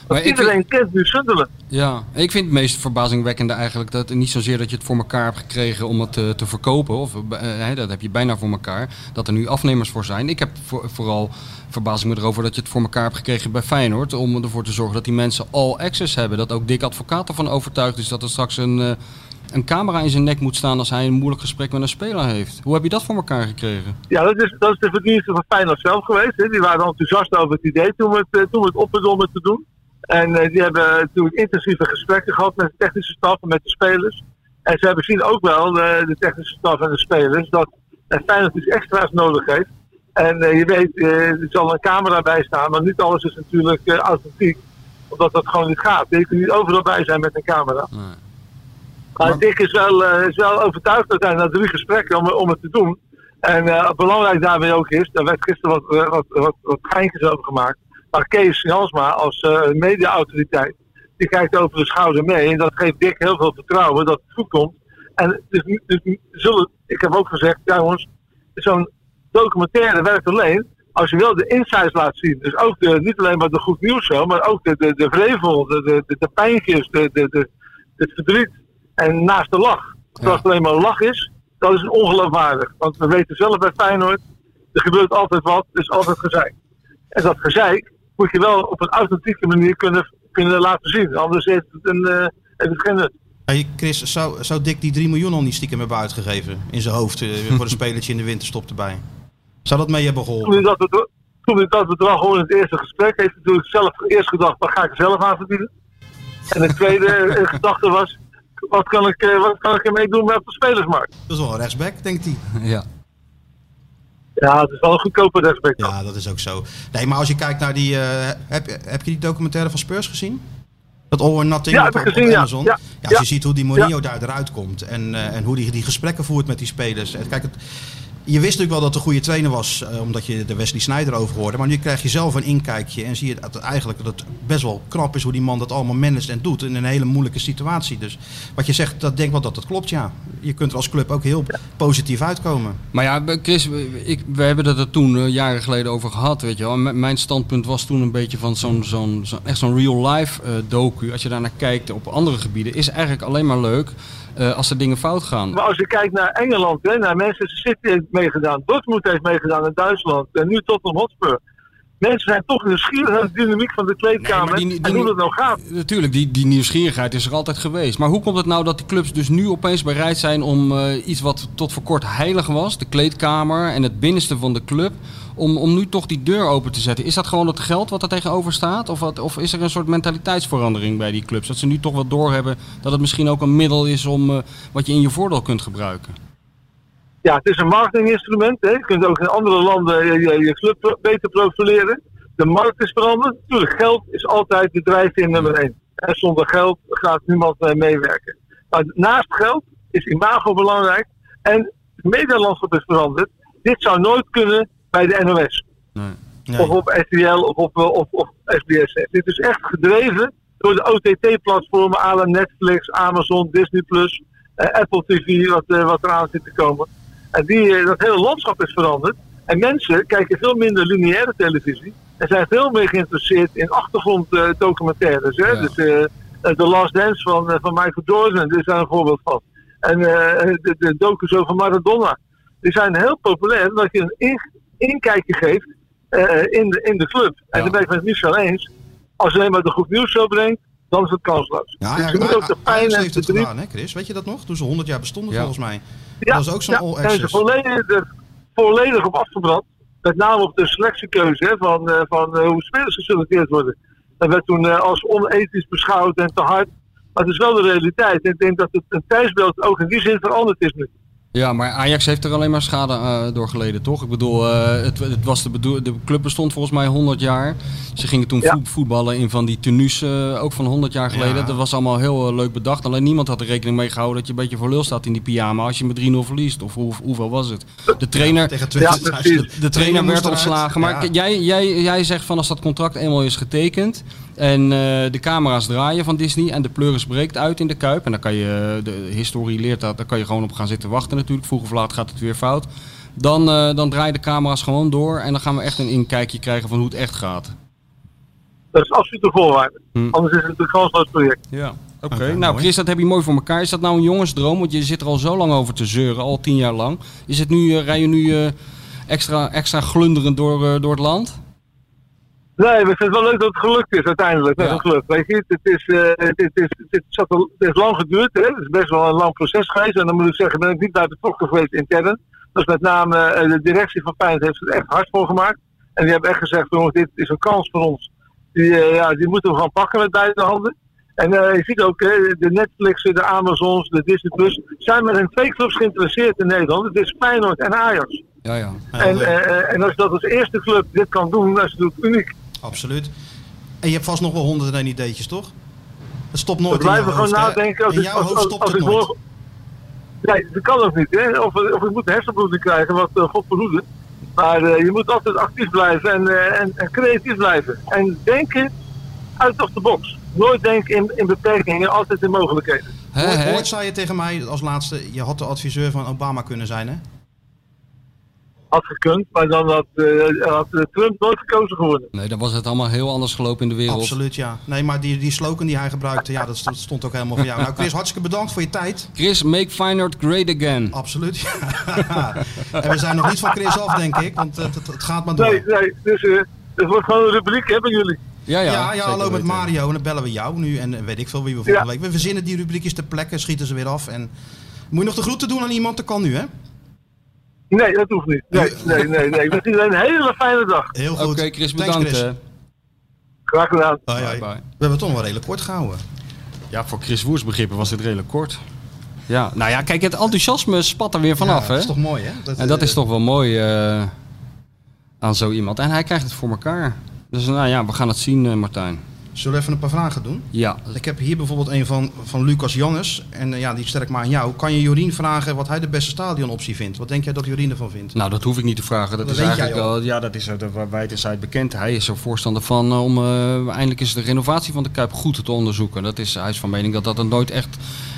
Maar Want ik iedereen kent nu Sunderland. Ja, ik vind het meest verbazingwekkende eigenlijk dat niet zozeer dat je het voor elkaar hebt gekregen om het eh, te verkopen, of eh, dat heb je bijna voor elkaar, dat er nu afnemers voor zijn. Ik heb voor- vooral verbazing me erover dat je het voor elkaar hebt gekregen bij Feyenoord, om ervoor te zorgen dat die mensen all access hebben. Dat ook Dick Advocaat ervan overtuigd is dat er straks een, eh, een camera in zijn nek moet staan als hij een moeilijk gesprek met een speler heeft. Hoe heb je dat voor elkaar gekregen? Ja, dat is, dat is de verdienste van Feyenoord zelf geweest. Hè. Die waren enthousiast over het idee toen we het, eh, toen we het opbegonnen te doen. En eh, die hebben natuurlijk intensieve gesprekken gehad met de technische staf en met de spelers. En ze hebben zien ook wel, eh, de technische staf en de spelers, dat Feyenoord iets extra's nodig heeft. En je weet, er zal een camera bij staan, maar niet alles is natuurlijk authentiek. Omdat dat gewoon niet gaat. Je kunt niet overal bij zijn met een camera. Nee. Maar Dick is wel, eh, is wel overtuigd uiteindelijk na drie gesprekken om, om het te doen. En eh, belangrijk daarbij ook is, daar werd gisteren wat, eh, wat, wat, wat geintjes over gemaakt. Maar Kees Jansma als media-autoriteit, die kijkt over de schouder mee. En dat geeft Dick heel veel vertrouwen dat het goed komt. En dus, dus zullen, ik heb ook gezegd, jongens, zo'n documentaire werkt alleen als je wel de insights laat zien. Dus ook de, niet alleen maar de goed nieuws maar ook de, de, de vrevel, de, de, de pijntjes, de, de, de, het verdriet. En naast de lach. Als Ja. het alleen maar lach is, dat is ongeloofwaardig. Want we weten zelf bij Feyenoord, Er gebeurt altijd wat, er is altijd gezeik. En dat gezeik moet je wel op een authentieke manier kunnen, kunnen laten zien. Anders heeft het, een, uh, heeft het geen nut. Hey Chris, zou, zou Dick die 3 miljoen al niet stiekem hebben uitgegeven in zijn hoofd uh, voor een spelertje in de winterstop erbij? Zou dat mee hebben geholpen? Toen hij dat, toen hij dat bedrag hoorde in het eerste gesprek, heeft hij natuurlijk zelf eerst gedacht, wat ga ik er zelf aan verdienen? En de tweede gedachte was, wat kan ik, uh, wat kan ik ermee doen op de spelersmarkt? Dat is wel een rechtsback, denkt hij. Ja. Ja, het is wel een goedkope rechtsback. Ja, dat is ook zo. Nee, maar als je kijkt naar die... Uh, heb, heb je die documentaire van Spurs gezien? Dat All or Nothing ja, op, heb ik gezien, op Amazon. Ja. Ja, als je ziet hoe die Mourinho daar eruit komt en, uh, en hoe die die gesprekken voert met die spelers. Kijk, het, je wist natuurlijk wel dat het een goede trainer was, uh, omdat je de Wesley Sneijder over hoorde. Maar nu krijg je zelf een inkijkje en zie je dat eigenlijk dat het best wel knap is hoe die man dat allemaal managt en doet in een hele moeilijke situatie. Dus wat je zegt, dat denk wel dat dat klopt, ja. Je kunt er als club ook heel positief uitkomen. Maar ja, Chris, ik, we hebben het er toen uh, jaren geleden over gehad, weet je wel. Mijn standpunt was toen een beetje van zo'n zo, echt zo'n real life uh, docu. Als je daar naar kijkt op andere gebieden, is eigenlijk alleen maar leuk. Uh, als er dingen fout gaan. Maar als je kijkt naar Engeland, hè, naar Manchester City heeft meegedaan, Dortmund heeft meegedaan in Duitsland en nu Tottenham Hotspur. Mensen zijn toch nieuwsgierig naar de dynamiek van de kleedkamer nee, die, die, en hoe dat nou gaat. Natuurlijk, die, die nieuwsgierigheid is er altijd geweest. Maar hoe komt het nou dat die clubs dus nu opeens bereid zijn om uh, iets wat tot voor kort heilig was, de kleedkamer en het binnenste van de club, om, om nu toch die deur open te zetten. Is dat gewoon het geld wat er tegenover staat? Of, wat, of is er een soort mentaliteitsverandering bij die clubs? Dat ze nu toch wel doorhebben dat het misschien ook een middel is om uh, wat je in je voordeel kunt gebruiken? Ja, het is een marketinginstrument. Hè. Je kunt ook in andere landen je, je, je club beter profileren. De markt is veranderd. Natuurlijk, geld is altijd de drijfveer nummer één. En zonder geld gaat niemand uh, meewerken. Maar naast geld is imago belangrijk. En het medialandschap is veranderd. Dit zou nooit kunnen bij de NOS. Nee. Nee. Of op RTL of op of, of SBS. Dit is echt gedreven door de OTT-platformen à la Netflix, Amazon, Disney+, uh, Apple TV, wat, uh, wat eraan zit te komen. En die, uh, dat hele landschap is veranderd. En mensen kijken veel minder lineaire televisie. En zijn veel meer geïnteresseerd in achtergronddocumentaires. Ja. Dus The Last Dance van, van Michael Jordan, dit is daar een voorbeeld van. En de, de docus over Maradona. Die zijn heel populair omdat je een in, inkijkje geeft uh, in, de, in de club. En ja. daar ben ik met Michel eens. Als je alleen maar de goed nieuws zo brengt, dan is het kansloos. Ja, ja, dus ja, ook de pijn en heeft het gedaan, hè Chris? Weet je dat nog? Toen ze 100 jaar bestonden ja. volgens mij. Ja, dat was ook zo'n ja, all zijn ze access. volledig, volledig op afgebrand. Met name op de selectiekeuze hè, van, uh, van uh, hoe spelers geselecteerd worden. Dat werd toen uh, als onethisch beschouwd en te hard. Maar het is wel de realiteit. En ik denk dat het een tijdsbeeld ook in die zin veranderd is nu. Ja, maar Ajax heeft er alleen maar schade uh, door geleden, toch? Ik bedoel, uh, het, het, was de, bedoel, de club bestond volgens mij 100 jaar. Ze gingen toen ja. voetballen in van die tenues, uh, ook van 100 jaar geleden. Ja. Dat was allemaal heel leuk bedacht. Alleen niemand had er rekening mee gehouden dat je een beetje voor lul staat in die pyjama als je met 3-0 verliest. Of hoe, hoeveel was het? De trainer, ja, tegen 20, de, de trainer werd ontslagen. Maar jij, jij, jij zegt van als dat contract eenmaal is getekend en uh, de camera's draaien van Disney en de pleuris breekt uit in de kuip. En dan kan je, de historie leert dat, daar kan je gewoon op gaan zitten wachten natuurlijk. Vroeg of laat gaat het weer fout. Dan, uh, dan draaien de camera's gewoon door en dan gaan we echt een inkijkje krijgen van hoe het echt gaat. Dat is absoluut de voorwaarde. Hm. Anders is het een kansloos project. Ja. Oké, okay. okay, nou Chris, dat heb je mooi voor elkaar. Is dat nou een jongensdroom? Want je zit er al zo lang over te zeuren, al tien jaar lang. Is het nu, uh, rij je nu uh, extra, extra glunderend door, uh, door het land? Nee, ik vind het wel leuk dat het gelukt is uiteindelijk met ja. een club. Weet je, het is, uh, het, is, het, is, het, al, het is lang geduurd, hè? het is best wel een lang proces geweest. En dan moet ik zeggen, ben ik niet bij betrokken geweest intern. Dus met name uh, de directie van Feyenoord heeft het echt hard voor gemaakt. En die hebben echt gezegd, jongens, dit is een kans voor ons. Die, uh, ja, die moeten we gaan pakken met beide handen. En je ziet ook, de Netflix, de Amazons, de Disney Plus, zijn maar in twee clubs geïnteresseerd in Nederland. Het is Feyenoord en Ajax. Ja, ja. En, en als dat als eerste club dit kan doen, dat is natuurlijk uniek. Absoluut. En je hebt vast nog wel honderden en ideetjes, toch? Het stopt nooit we blijven gewoon nadenken. Als in jouw hoofd stopt als, als, het nooit. Nee, dat kan ook niet. Hè? Of, of ik moet hersenbloeding krijgen, wat uh, God verhoede. Maar uh, je moet altijd actief blijven en, uh, en, en, creatief blijven. En denken uit of de box. Nooit denken in, in beperkingen, altijd in mogelijkheden. He, he. Ooit zei je tegen mij als laatste, je had de adviseur van Obama kunnen zijn, hè? Had gekund. Maar dan had, eh, had eh, Trump nooit gekozen geworden. Nee, dan was het allemaal heel anders gelopen in de wereld. Absoluut, ja. Nee, maar die, die slogan die hij gebruikte, ja, dat stond, ook helemaal voor jou. Nou, Chris, hartstikke bedankt voor je tijd. Chris, make Feyenoord great again. Absoluut. ja. en we zijn nog niet van Chris af, denk ik, want het, het, het gaat maar door. Nee, nee. Dus eh, het wordt gewoon een rubriek, hebben jullie. Ja, ja, Ja, ja, hallo met weten. Mario en dan bellen we jou nu en weet ik veel wie we volgende Ja. week. We verzinnen die rubriekjes ter plekke, schieten ze weer af en moet je nog de groeten doen aan iemand? Dat kan nu, hè? Nee, dat hoeft niet. Nee, nee, nee. nee. Ik wens iedereen een hele fijne dag. Heel goed. Oké, Chris, Thanks, bedankt. Chris. Graag gedaan. Bye, bye. We hebben het toch wel redelijk kort gehouden. Ja, voor Chris Woers begrippen was dit redelijk kort. Ja, nou ja, kijk, het enthousiasme spat er weer vanaf, ja, hè? Dat is toch mooi, hè? En dat eh, is toch wel mooi eh, aan zo iemand. En hij krijgt het voor elkaar. Dus nou ja, we gaan het zien, eh, Martijn. Zullen we even een paar vragen doen? Ja, Ik heb hier bijvoorbeeld een van, van Lucas Jannes. En eh, ja, die stel ik maar aan jou. Kan je Jorien vragen wat hij de beste stadionoptie vindt? Wat denk jij dat Jorien ervan vindt? nou dat hoef ik niet te vragen. Dat, Dat is eigenlijk wel, ja, dat is uh, wijd en zijd bekend. Hij is er voorstander van eh, om eh, eindelijk eens de renovatie van de Kuip goed te onderzoeken. Dat is, hij is van mening dat dat er nooit echt,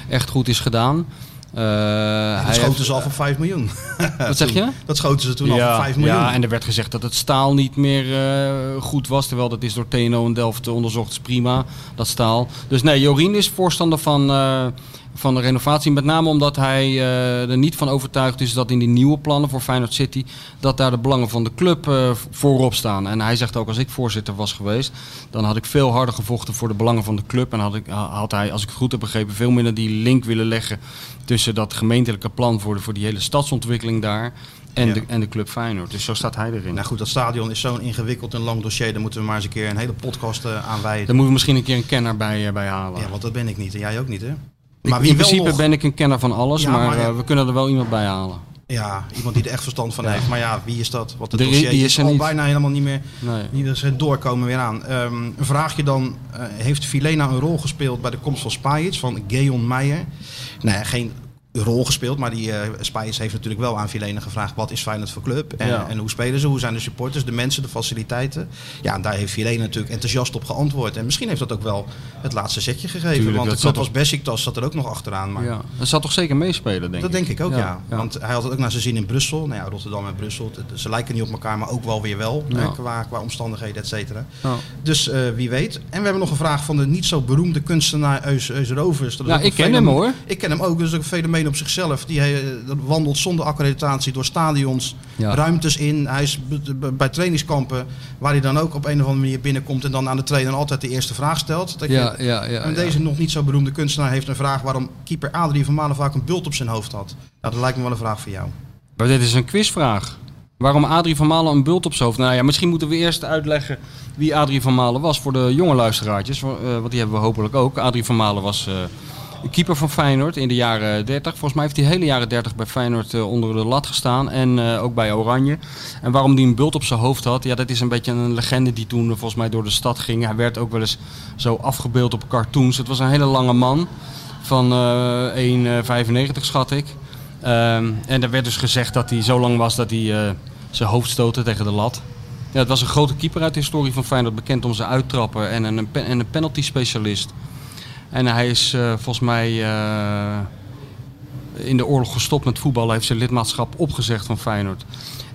echt goed is gedaan. Eh, dat hij schoten heeft- ze al van 5 miljoen. Wat zeg je? Dat schoten ze toen al van 5 miljoen. Ja, en er werd gezegd dat het staal niet meer eh, goed was. Terwijl dat is door TNO en Delft onderzocht. Dat is prima, dat staal. Dus nee, Jorien is voorstander van, eh, van de renovatie. Met name omdat hij eh, er niet van overtuigd is dat in die nieuwe plannen voor Feyenoord City... dat daar de belangen van de club eh, voorop staan. En hij zegt ook, als ik voorzitter was geweest... dan had ik veel harder gevochten voor de belangen van de club. En had, ik, had hij, als ik het goed heb begrepen, veel minder die link willen leggen... tussen dat gemeentelijke plan voor, de, voor die hele stadsontwikkeling daar... En, Ja. de, en de club Feyenoord. Dus zo staat hij erin. Nou goed, dat stadion is zo'n ingewikkeld en lang dossier. Daar moeten we maar eens een keer een hele podcast eh, aan wijden. Daar moeten we misschien een keer een kenner bij, bij halen. Ja, want dat ben ik niet en jij ook niet, hè? Maar in principe nog- ben ik een kenner van alles, Ja, maar, maar ja. eh, we kunnen er wel iemand bij halen. Ja, iemand die er echt verstand van heeft. Maar ja, wie is dat? Want het Die- dossier die is, is al niet. bijna helemaal niet meer... Nee. Niet dat ze doorkomen weer aan. Ehm, een vraagje dan. eh, heeft Filena een rol gespeeld bij de komst van Spajic van Geon Meijer? Nee, geen rol gespeeld, maar die Spajic heeft natuurlijk wel aan Filena gevraagd... wat is Feyenoord voor club en, Ja. en hoe spelen ze, hoe zijn de supporters, de mensen, de faciliteiten. Ja, en daar heeft Filena natuurlijk enthousiast op geantwoord. En misschien heeft dat ook wel het laatste zetje gegeven. Tuurlijk, want dat zat als Besiktas zat er ook nog achteraan. Maar Ja. Dat zal toch zeker meespelen, denk dat ik. denk ik ook, ja. Want hij had het ook naar zijn zin in Brussel. Nou ja, Rotterdam en Brussel, ze lijken niet op elkaar, maar ook wel weer wel. Hè, qua, qua omstandigheden, et cetera. Ja. Dus eh, wie weet. En we hebben nog een vraag van de niet zo beroemde kunstenaar Eus, Eus Rovers. Dat Ja, ik ken hem, hoor. Ik ken hem ook, dus ook een fenomeen op zichzelf. Die eh, dat wandelt zonder accreditatie door stadions, Ja. ruimtes in. Hij is bij trainingskampen waar hij dan ook op een of andere manier binnenkomt en dan aan de trainer altijd de eerste vraag stelt. Dat je- Ja, ja, ja, en ja. deze nog niet zo beroemde kunstenaar heeft een vraag waarom keeper Adrie van Malen vaak een bult op zijn hoofd had. Nou, dat lijkt me wel een vraag voor jou. Maar dit is een quizvraag. Waarom Adrie van Malen een bult op zijn hoofd? Nou ja, misschien moeten we eerst uitleggen wie Adrie van Malen was voor de jonge luisteraartjes. eh, want die hebben we hopelijk ook. Adrie van Malen was eh, keeper van Feyenoord in de jaren 30. Volgens mij heeft hij hele jaren 30 bij Feyenoord eh, onder de lat gestaan. En eh, ook bij Oranje. En waarom hij een bult op zijn hoofd had, ja, dat is een beetje een legende die toen eh, volgens mij door de stad ging. Hij werd ook wel eens zo afgebeeld op cartoons. Het was een hele lange man van eh 1,95 schat ik. Ehm, en er werd dus gezegd dat hij zo lang was dat hij zijn hoofd stootte tegen de lat. Ja, het was een grote keeper uit de historie van Feyenoord, bekend om zijn uittrappen en een, en een penalty specialist. En hij is eh, volgens mij eh, in de oorlog gestopt met voetballen, heeft zijn lidmaatschap opgezegd van Feyenoord.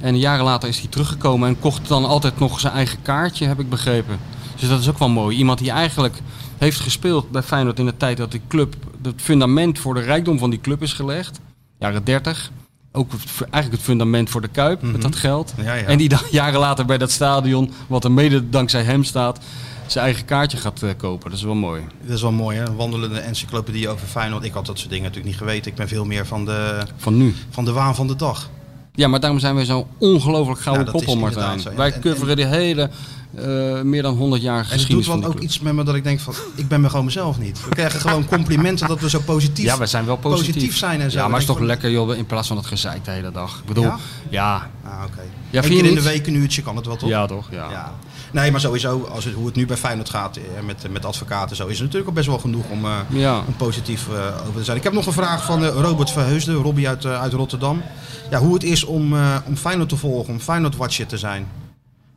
En jaren later is hij teruggekomen en kocht dan altijd nog zijn eigen kaartje, heb ik begrepen. Dus dat is ook wel mooi. Iemand die eigenlijk heeft gespeeld bij Feyenoord in de tijd dat die club, het fundament voor de rijkdom van die club is gelegd. Jaren 30. Ook eigenlijk het fundament voor de Kuip met dat geld. Mhm. Ja, ja. En die dan jaren later bij dat stadion, wat er mede dankzij hem staat, zijn eigen kaartje gaat eh, kopen. Dat is wel mooi. Dat is wel mooi, hè? Een wandelende encyclopedie over Feyenoord. Ik had dat soort dingen natuurlijk niet geweten. Ik ben veel meer van de, Van nu. van de waan van de dag. Ja, maar daarom zijn wij zo'n ongelooflijk gouden is koppel, Martijn. zo. Wij en- coveren de hele, eh, meer dan 100 jaar En het doet geschiedenis ook iets met me dat ik denk van, ik ben me gewoon mezelf niet. We krijgen gewoon complimenten dat we zo positief, Ja, wij zijn wel positief. zijn en zo. Ja, maar het is toch lekker, joh, in plaats van dat gezeik de hele dag. Ik bedoel, Ja? ja. Ah, oké. Ja, Eén keer in de week een uurtje kan het wel, toch? Ja, toch? Ja. Ja. Nee, maar sowieso, als het, hoe het nu bij Feyenoord gaat eh, met, met advocaten zo, is er natuurlijk ook best wel genoeg om, eh, Ja. om positief eh, over te zijn. Ik heb nog een vraag van Robert Verheusden, Robbie uit, uit Rotterdam. Ja, hoe het is om, om Feyenoord te volgen, om Feyenoord-watcher te zijn.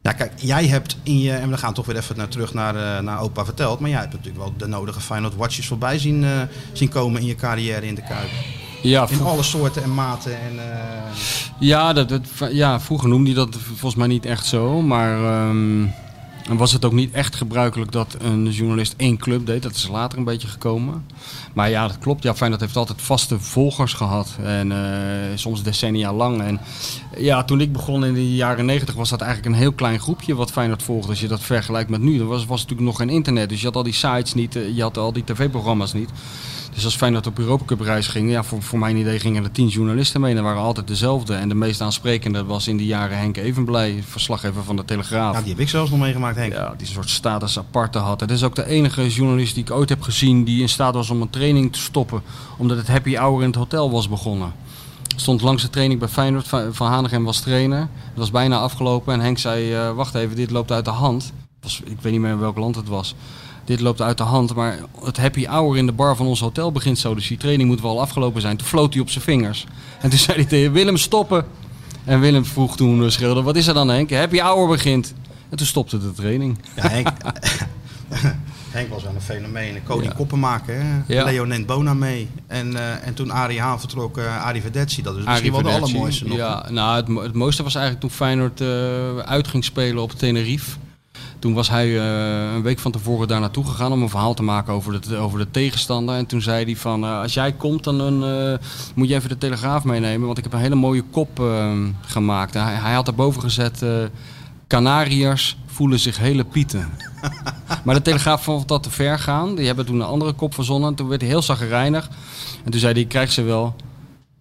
Ja, kijk, jij hebt in je, en we gaan toch weer even naar, terug naar, naar opa verteld, maar jij hebt natuurlijk wel de nodige Feyenoord-watchers voorbij zien, zien komen in je carrière in de Kuip. Ja, In alle soorten en maten. En, Ja, dat, dat, ja, vroeger noemde hij dat volgens mij niet echt zo. Maar ehm, en was het ook niet echt gebruikelijk dat een journalist één club deed. Dat is later een beetje gekomen. Maar ja, dat klopt. Ja, Feyenoord heeft altijd vaste volgers gehad. En eh, soms decennia lang. En ja, toen ik begon in de jaren negentig was dat eigenlijk een heel klein groepje wat Feyenoord volgde. Als je dat vergelijkt met nu. Er was, was natuurlijk nog geen internet. Dus je had al die sites niet. eh, Je had al die tv-programma's niet. Dus als Feyenoord op Europa Cup reis ging, ja, voor, voor mijn idee gingen er tien journalisten mee. En dat waren altijd dezelfde. En de meest aansprekende was in die jaren Henk Evenblij, verslaggever van de Telegraaf. ja, die heb ik zelfs nog meegemaakt, Henk. Ja, die een soort status aparte had. Het is ook de enige journalist die ik ooit heb gezien die in staat was om een training te stoppen. Omdat het happy hour in het hotel was begonnen. Stond langs de training bij Feyenoord. Van Hanegem was trainer. Het was bijna afgelopen. En Henk zei, eh, wacht even, dit loopt uit de hand. Was, ik weet niet meer in welk land het was. Dit loopt uit de hand, maar het happy hour in de bar van ons hotel begint zo. Dus die training moet wel afgelopen zijn. Toen floot hij op zijn vingers. En toen zei hij tegen Willem, stoppen. En Willem vroeg toen, eh, schreeuwde, wat is er dan Henk? Happy hour begint. En toen stopte de training. Ja, Henk, Henk was wel een fenomeen. Cody Ja. Koppenmaker, hè? Ja. Leo Nent-Bona mee. En, eh, en toen Arie Haan vertrok, eh Arie Verdetsi. Dat is misschien wel de allermooiste nog. Ja, nou, het, het mooiste was eigenlijk toen Feyenoord eh, uit ging spelen op Tenerife. Toen was hij eh, een week van tevoren daar naartoe gegaan om een verhaal te maken over de, over de tegenstander. En toen zei hij van, eh, als jij komt dan eh, moet je even de Telegraaf meenemen. Want ik heb een hele mooie kop eh, gemaakt. Hij, hij had daarboven gezet, Canariërs voelen zich hele pieten. Maar de Telegraaf vond dat te ver gaan. Die hebben toen een andere kop verzonnen. Toen werd hij heel zagrijnig. En toen zei hij, ik krijg ze wel.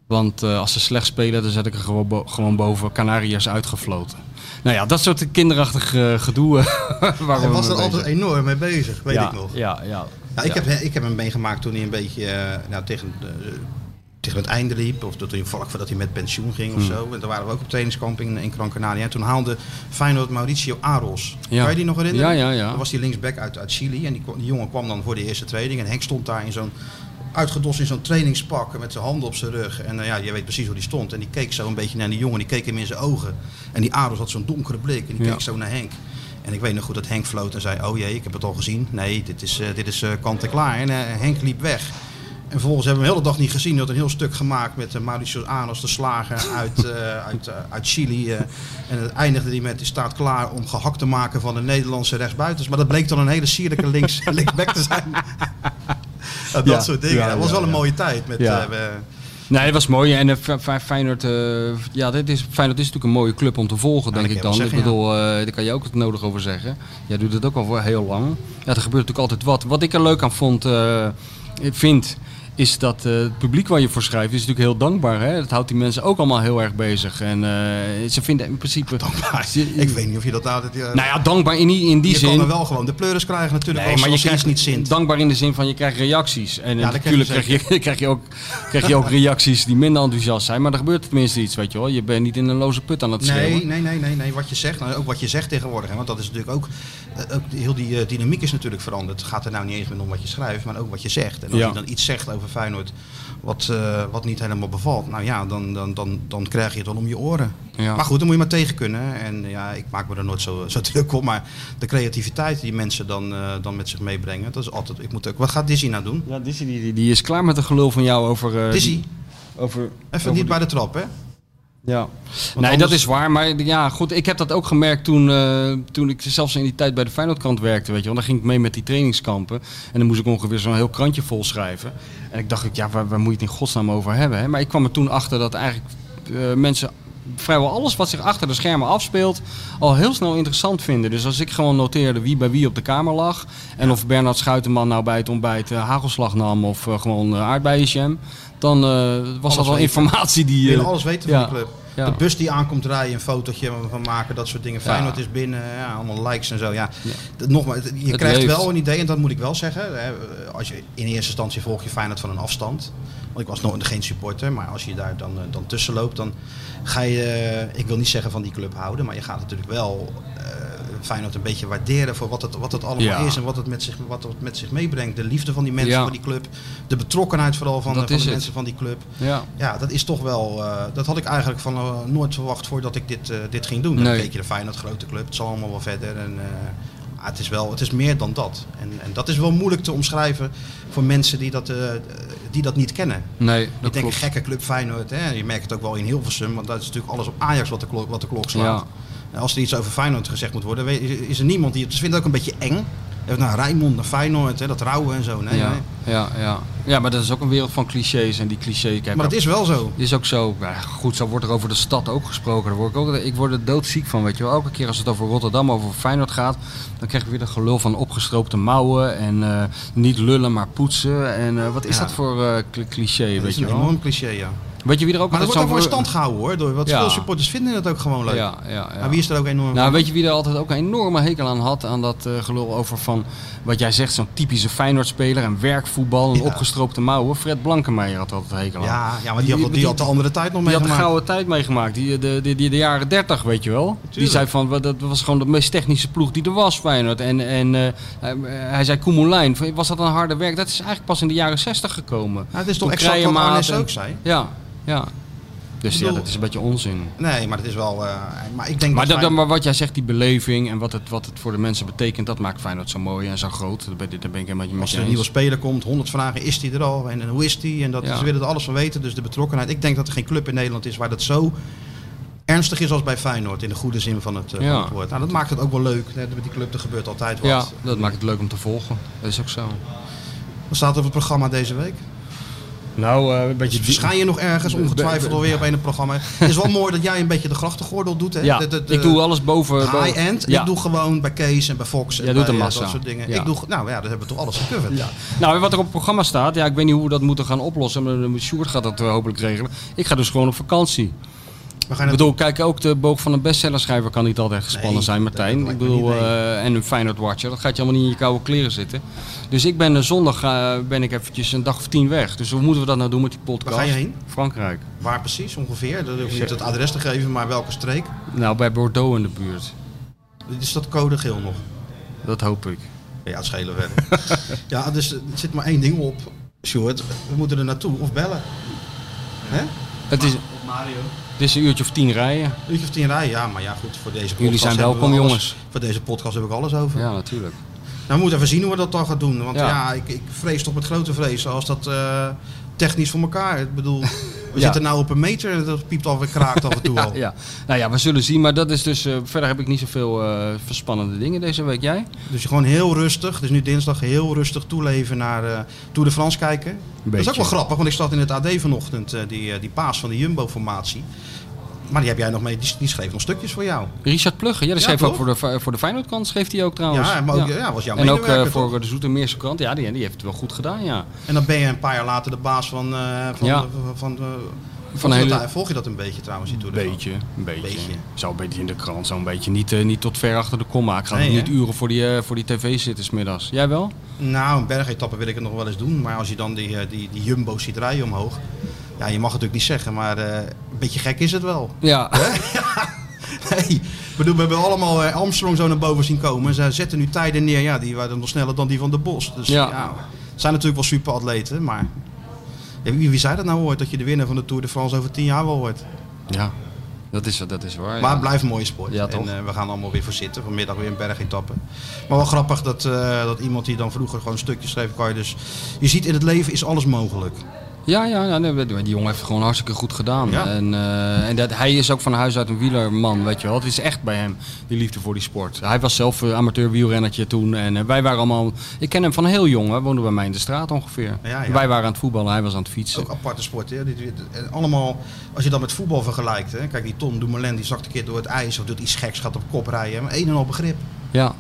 Want eh, als ze slecht spelen, dan zet ik er gewoon, bo- gewoon boven Canariërs uitgefloten. Nou ja, dat soort kinderachtig eh, gedoe. eh, waar Hij was er altijd bezig enorm mee bezig, weet ja, ik nog. Ja, ja. Ja, ik. Heb, ik heb hem meegemaakt toen hij een beetje nou, tegen, tegen het einde liep. Of dat hij vlak voordat hij met pensioen ging of Hmm. zo. En toen waren we ook op trainingskamp in, in Gran Canaria. En toen haalde Feyenoord Mauricio Aros. Ja. Kan je die nog herinneren? Ja, ja, ja. Dan was die linksback uit, uit Chili. En die, die jongen kwam dan voor de eerste training. En Henk stond daar in zo'n uitgedost in zo'n trainingspak met zijn handen op zijn rug. En eh, ja, je weet precies hoe die stond. En die keek zo een beetje naar die jongen. Die keek hem in zijn ogen. En die Aros had zo'n donkere blik. En die Ja. keek zo naar Henk. En ik weet nog goed dat Henk floot en zei: Oh jee, ik heb het al gezien. Nee, dit is, eh, dit is eh, kant en klaar. En Henk liep weg. En vervolgens hebben we hem de hele dag niet gezien. Hij had een heel stuk gemaakt met Mauricio Anos, de slager uit, uit, uit Chili. en het eindigde hij met: die staat klaar om gehakt te maken van de Nederlandse rechtsbuitens. Maar dat bleek dan een hele sierlijke links, linksback te zijn. Dat Ja, soort dingen. ja, dat was ja, wel een mooie tijd. Met, Ja. eh, we- Nee, dat was mooi. En eh, Fe- Feyenoord, eh, ja, dit is, Feyenoord is natuurlijk een mooie club om te volgen, Ja, denk ik dan. ik bedoel, eh, daar kan je ook het nodig over zeggen. Jij doet het ook al voor heel lang. Ja, er gebeurt natuurlijk altijd wat. Wat ik er leuk aan vond, eh, vind, is dat eh, het publiek waar je voor schrijft, is natuurlijk heel dankbaar. Hè? Dat houdt die mensen ook allemaal heel erg bezig. En eh, ze vinden in principe... ik weet niet of je dat nou... Dat, Nou ja, dankbaar in die, in die je zin. kan er wel gewoon de pleuris krijgen natuurlijk. Nee, als, maar je krijgt niet zint. dankbaar in de zin van je krijgt reacties. En Ja, eh, natuurlijk krijg je je, krijg, je ook, krijg je ook reacties die minder enthousiast zijn. Maar er gebeurt tenminste iets, weet je wel. Je bent niet in een loze put aan het schreeuwen. Nee, nee, nee, nee. Wat je zegt, nou, ook wat je zegt tegenwoordig. Hè, want dat is natuurlijk ook, eh, ook heel die eh, dynamiek is natuurlijk veranderd. Het gaat er nou niet eens meer om wat je schrijft, maar ook wat je zegt. En als Ja. je dan iets zegt over Feyenoord wat, eh, wat niet helemaal bevalt, nou ja, dan, dan, dan, dan krijg je het wel om je oren. Ja. Maar goed, dan moet je maar tegen kunnen. En ja, ik maak me er nooit zo, zo druk op. Maar de creativiteit die mensen dan, eh, dan met zich meebrengen, dat is altijd. Ik moet ook, wat gaat Dizzy nou doen? Ja, Dizzy die, die is klaar met de gelul van jou over... eh, Dizzy, over even over niet die- bij de trap, hè? Ja. Nee, anders- dat is waar. Maar ja, goed, ik heb dat ook gemerkt toen, eh, toen ik zelfs in die tijd bij de Feyenoordkrant werkte. Weet je, want dan ging ik mee met die trainingskampen. En dan moest ik ongeveer zo'n heel krantje vol schrijven. En ik dacht, ja, waar, waar moet je het in godsnaam over hebben? Hè? Maar ik kwam er toen achter dat eigenlijk eh, mensen vrijwel alles wat zich achter de schermen afspeelt al heel snel interessant vinden. Dus als ik gewoon noteerde wie bij wie op de kamer lag en of Bernard Schuitenman nou bij het ontbijt eh, hagelslag nam of gewoon uh, aardbeienjam, dan eh, was dat wel informatie die... Je eh, alles weten ja. van de club. Ja. De bus die aankomt rijden, een fotootje van maken, dat soort dingen. Ja. Feyenoord is binnen, ja, allemaal likes en zo. Ja. Nogmaals, het- je Het krijgt leeft. wel een idee, en dat moet ik wel zeggen. Hè, als je, in eerste instantie volg je Feyenoord van een afstand. Want ik was nog geen supporter, maar als je daar dan, eh, dan tussen loopt, dan ga je, ik wil niet zeggen van die club houden, maar je gaat natuurlijk wel Feyenoord een beetje waarderen voor wat het, wat het allemaal Ja. is en wat het, met zich, wat het met zich meebrengt. De liefde van die mensen Ja. voor die club, de betrokkenheid vooral van, de, van is de het. mensen van die club. Ja. Ja, dat is toch wel. eh, dat had ik eigenlijk van eh, nooit verwacht voordat ik dit, eh, dit ging doen. Dan Nee. keek je de Feyenoord grote club. Het zal allemaal wel verder. En, Maar het is, wel, het is meer dan dat. En, en dat is wel moeilijk te omschrijven voor mensen die dat, die dat niet kennen. Nee, Ik dat denk een gekke club Feyenoord. Hè? Je merkt het ook wel in Hilversum, want dat is natuurlijk alles op Ajax wat de klok, wat de klok slaat. Ja. Als er iets over Feyenoord gezegd moet worden, is, er niemand die het... Ze vinden het ook een beetje eng. Nou, Rijnmond, naar Feyenoord, hè, dat rouwen en zo. Nee, ja, nee. ja, ja. ja, maar dat is ook een wereld van clichés. En die clichés, kijk, Maar het is wel zo. is ook zo. Ja, goed, zo wordt er over de stad ook gesproken. Daar word ik, ook, ik word er doodziek van, weet je wel. Elke keer als het over Rotterdam, over Feyenoord gaat... dan krijg je weer de gelul van opgestroopte mouwen... en eh, niet lullen, maar poetsen. En eh, wat is Ja. dat voor cl- cliché, Dat weet is je een wel? enorm cliché, ja. Weet je wie er ook Maar dat wordt ook in stand gehouden hoor. Door, want Ja. veel supporters vinden het ook gewoon leuk. Ja, ja, ja. Maar wie is er ook enorm Nou, weet je wie er altijd ook een enorme hekel aan had? Aan dat eh, gelul over van, wat jij zegt, zo'n typische Feyenoord-speler en werkvoetbal en Ja. opgestroopte mouwen. Fred Blankenmeijer had altijd hekel aan. Ja, ja, maar die, had, die had de andere tijd nog Die had de meegemaakt. gouden tijd meegemaakt, die, de, de, die, de jaren 30, weet je wel. Die zei van, wat- dat was gewoon de meest technische ploeg die er was, Feyenoord. En, en eh, hij, zei, Koemelijn, was dat een harde werk? Dat is eigenlijk pas in de jaren 60 gekomen. Nou, het is toch Toen exact wat Arnes ook zei? Ja, ja. Dus ja, dat is een beetje onzin. Nee, maar het is wel... eh, maar ik denk Maar, dat maar wat jij zegt, die beleving en wat het, wat het voor de mensen betekent, dat maakt Feyenoord zo mooi en zo groot. Daar ben, daar ben ik helemaal Als er een nieuwe speler komt, 100 vragen, is die er al? En, en hoe is die? En dat, Ja. ze willen er alles van weten, dus de betrokkenheid. Ik denk dat er geen club in Nederland is waar dat zo ernstig is als bij Feyenoord. In de goede zin van het, eh, Ja. van het woord. Nou, dat maakt het ook wel leuk. Net met die club, er gebeurt altijd wat. Ja, dat maakt het leuk om te volgen. Dat is ook zo. Wat staat er op het programma deze week? Nou, een beetje... Verschijn je nog ergens, ongetwijfeld alweer op een programma. Het is wel mooi dat jij een beetje de grachtengordel doet. Hè? Ja, De- de- de- ik doe alles boven... High-end. Ja. Ik doe gewoon bij Kees en bij Fox en Jij bij doet een eh, massa. dat soort dingen. Ja. Ik doe, nou ja, dat hebben we toch alles gecoverd. Ja. Nou, wat er op het programma staat, ja, ik weet niet hoe we dat moeten gaan oplossen. Maar de Sjoerd gaat dat eh, hopelijk regelen. Ik ga dus gewoon op vakantie. We gaan Ik bedoel, kijk, ook de boog van een bestsellerschrijver kan niet altijd gespannen Nee, zijn, dat Martijn. Ik bedoel, eh, en een Feyenoord Watcher. Dat gaat je allemaal niet in je koude kleren zitten. Dus ik ben eh, zondag eh, ben ik eventjes een dag of tien weg. Dus hoe moeten we dat nou doen met die podcast? Waar ga je heen? Frankrijk. Waar precies ongeveer? Dat hoef je niet het adres te geven, maar welke streek? Nou, bij Bordeaux in de buurt. Is dat code geel nog? Dat hoop ik. Ja, het schelen verder. ja, dus er zit maar één ding op, Sjoerd. We moeten er naartoe of bellen. Hè? Het is, het is een uurtje of tien rijden. Een uurtje of tien rijden, ja, maar ja goed, voor deze podcast Jullie zijn we welkom, jongens. Voor deze podcast heb ik alles over. Ja, natuurlijk. Nou, we moeten even zien hoe we dat dan gaan doen. Want Ja. ja, ik, ik vrees toch met grote vrees als dat eh, technisch voor elkaar. Ik bedoel, we Ja. zitten nou op een meter, dat piept alweer kraakt af en toe Ja, al. ja. Nou ja, we zullen zien. Maar dat is dus. eh, verder heb ik niet zoveel eh verspannende dingen deze week. Jij? Dus gewoon heel rustig, dus nu dinsdag heel rustig toeleven naar eh Tour de France kijken. Dat is ook wel grappig, want ik zat in het AD vanochtend, die, die paas van de Jumbo-formatie. Maar die heb jij nog mee, die, die schreef nog stukjes voor jou. Richard Plugge. Ja, die Ja, schreef ook voor de, voor de Feyenoordkant. Schreef hij ook trouwens. Ja, maar ook, ja. was jouw En ook medewerker, eh, voor toch? de Zoetermeerse krant. Ja, die, die heeft het wel goed gedaan, ja. En dan ben je een paar jaar later de baas van... eh van, Ja. van, van, eh, Van volg, een je hele- dat, volg je dat een beetje trouwens, die Een beetje, een beetje. Beetje. Zo een beetje in de krant, zo'n beetje. Niet, eh, niet tot ver achter de komma. Ik ga Nee, niet uren voor die, eh, voor die tv zitten 's middags. Jij wel? Nou, een bergetappe wil ik het nog wel eens doen. Maar als je dan die, eh, die, die jumbo ziet rijden omhoog. Ja, je mag het natuurlijk niet zeggen, maar eh, een beetje gek is het wel. Ja. Nee, bedoel, we hebben allemaal eh, Armstrong zo naar boven zien komen. Ze zetten nu tijden neer, ja, die waren nog sneller dan die van de Bos. Dus Ja. zijn natuurlijk wel superatleten, maar... Ja, wie, wie zei dat nou ooit, dat je de winnaar van de Tour de France over tien jaar wel wordt? Ja, dat is, dat is waar. Maar het blijft een mooie sport. Ja, toch? En eh, we gaan allemaal weer voor zitten. Vanmiddag weer een bergetappe. Maar wel grappig dat, dat iemand die dan vroeger gewoon stukjes schreef, kan je dus... Je ziet in het leven is alles mogelijk. Ja, ja, ja nee, die jongen heeft het gewoon hartstikke goed gedaan. Ja. En, eh, en dat, hij is ook van huis uit een wielerman, weet je wel. Het is echt bij hem, die liefde voor die sport. Hij was zelf eh, amateur wielrennertje toen. En eh, wij waren allemaal... Ik ken hem van heel jong, hij woonde bij mij in de straat ongeveer. Ja, ja. Wij waren aan het voetballen, hij was aan het fietsen. Ook aparte sport. Hè? En allemaal, als je dat met voetbal vergelijkt. Hè? Kijk, die Tom Dumoulin die zakt een keer door het ijs of doet iets geks, gaat op kop rijden. Maar een en al begrip. Ja,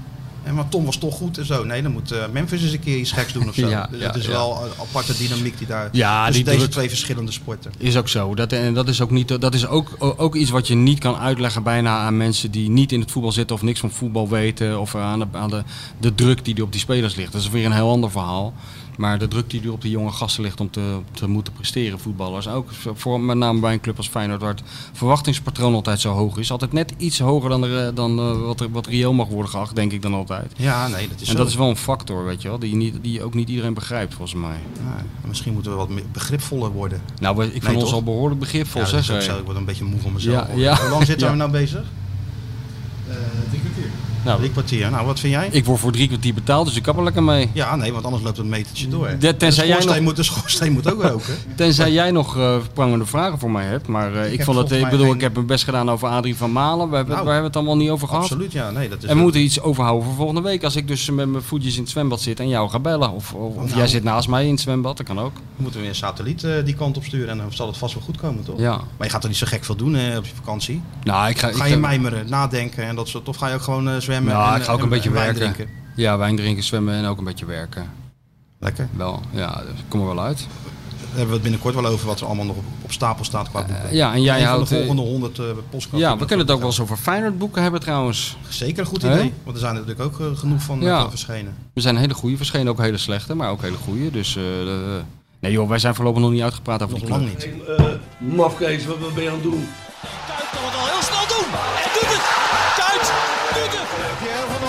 En maar Tom was toch goed en zo. Nee, dan moet eh, Memphis eens een keer iets geks doen of zo. Ja, dus het is wel een aparte dynamiek die daar... Ja, tussen die deze twee verschillende sporten. is ook zo. Dat, en dat is ook, niet, dat is ook, ook iets wat je niet kan uitleggen bijna aan mensen die niet in het voetbal zitten of niks van voetbal weten. Of aan de, aan de, de druk die op die spelers ligt. Dat is weer een heel ander verhaal. Maar de druk die er op die jonge gasten ligt om te, te moeten presteren, voetballers. Ook voor, met name bij een club als Feyenoord, waar het verwachtingspatroon altijd zo hoog is. Altijd net iets hoger dan, de, dan eh, wat, er- wat reëel mag worden geacht, denk ik dan altijd. Ja, nee, dat is En zo. dat is wel een factor, weet je wel, die, niet, die ook niet iedereen begrijpt, volgens mij. Ja, misschien moeten we wat begripvoller worden. Nou, ik vind Nee, ons al behoorlijk begripvol, ja, zeg. zo. Ik word een beetje moe van mezelf. Ja, hoor. ja. Hoe lang zitten Ja. we nou bezig? Eh, drie kwartier. Nou, Drie kwartier. Nou, wat vind jij? ik word voor drie kwartier betaald, dus ik kap er lekker mee. Ja, nee, want anders loopt het metertje door. De- de, tenzij jij nog- moet, de schoorsteen moet ook roken. Tenzij jij nog eh prangende vragen voor mij hebt. Maar eh, ik, vond het, ik bedoel, geen- ik heb mijn best gedaan over Adrie van Malen. We hebben, Nou, waar hebben we het allemaal niet over gehad? Absoluut, ja. Nee, dat is En we moeten iets overhouden voor volgende week. Als ik dus met mijn voetjes in het zwembad zit en jou ga bellen. Of, of, of Nou. jij zit naast mij in het zwembad, dat kan ook. moeten we weer een satelliet eh, die kant op sturen en dan zal het vast wel goed komen, toch? Ja. Maar je gaat er niet zo gek veel doen op je vakantie. Nou, ik ga, Ga ik, je mijmeren, nadenken en dat soort, of ga je ook gewoon eh, zwemmen? Ja, en, ik ga ook en- een beetje werken. drinken? Ja, wijn drinken, zwemmen en ook een beetje werken. Lekker. Wel, ja, dus ik kom er wel uit. Daar hebben we het binnenkort wel over wat er allemaal nog op, op stapel staat qua boeken. Eh, ja, en jij houdt, de eh, volgende honderd uh. Ja, we kunnen het ook wel eens over Feyenoord boeken hebben trouwens. Zeker een goed idee, want er zijn er natuurlijk ook genoeg van, Ja. van verschenen. Er zijn hele goede verschenen, ook hele slechte, maar ook hele goede. Dus, nee joh, wij zijn voorlopig nog niet uitgepraat over Nog die lang club. niet. Eh Mafkees, wat wat ben je aan het doen?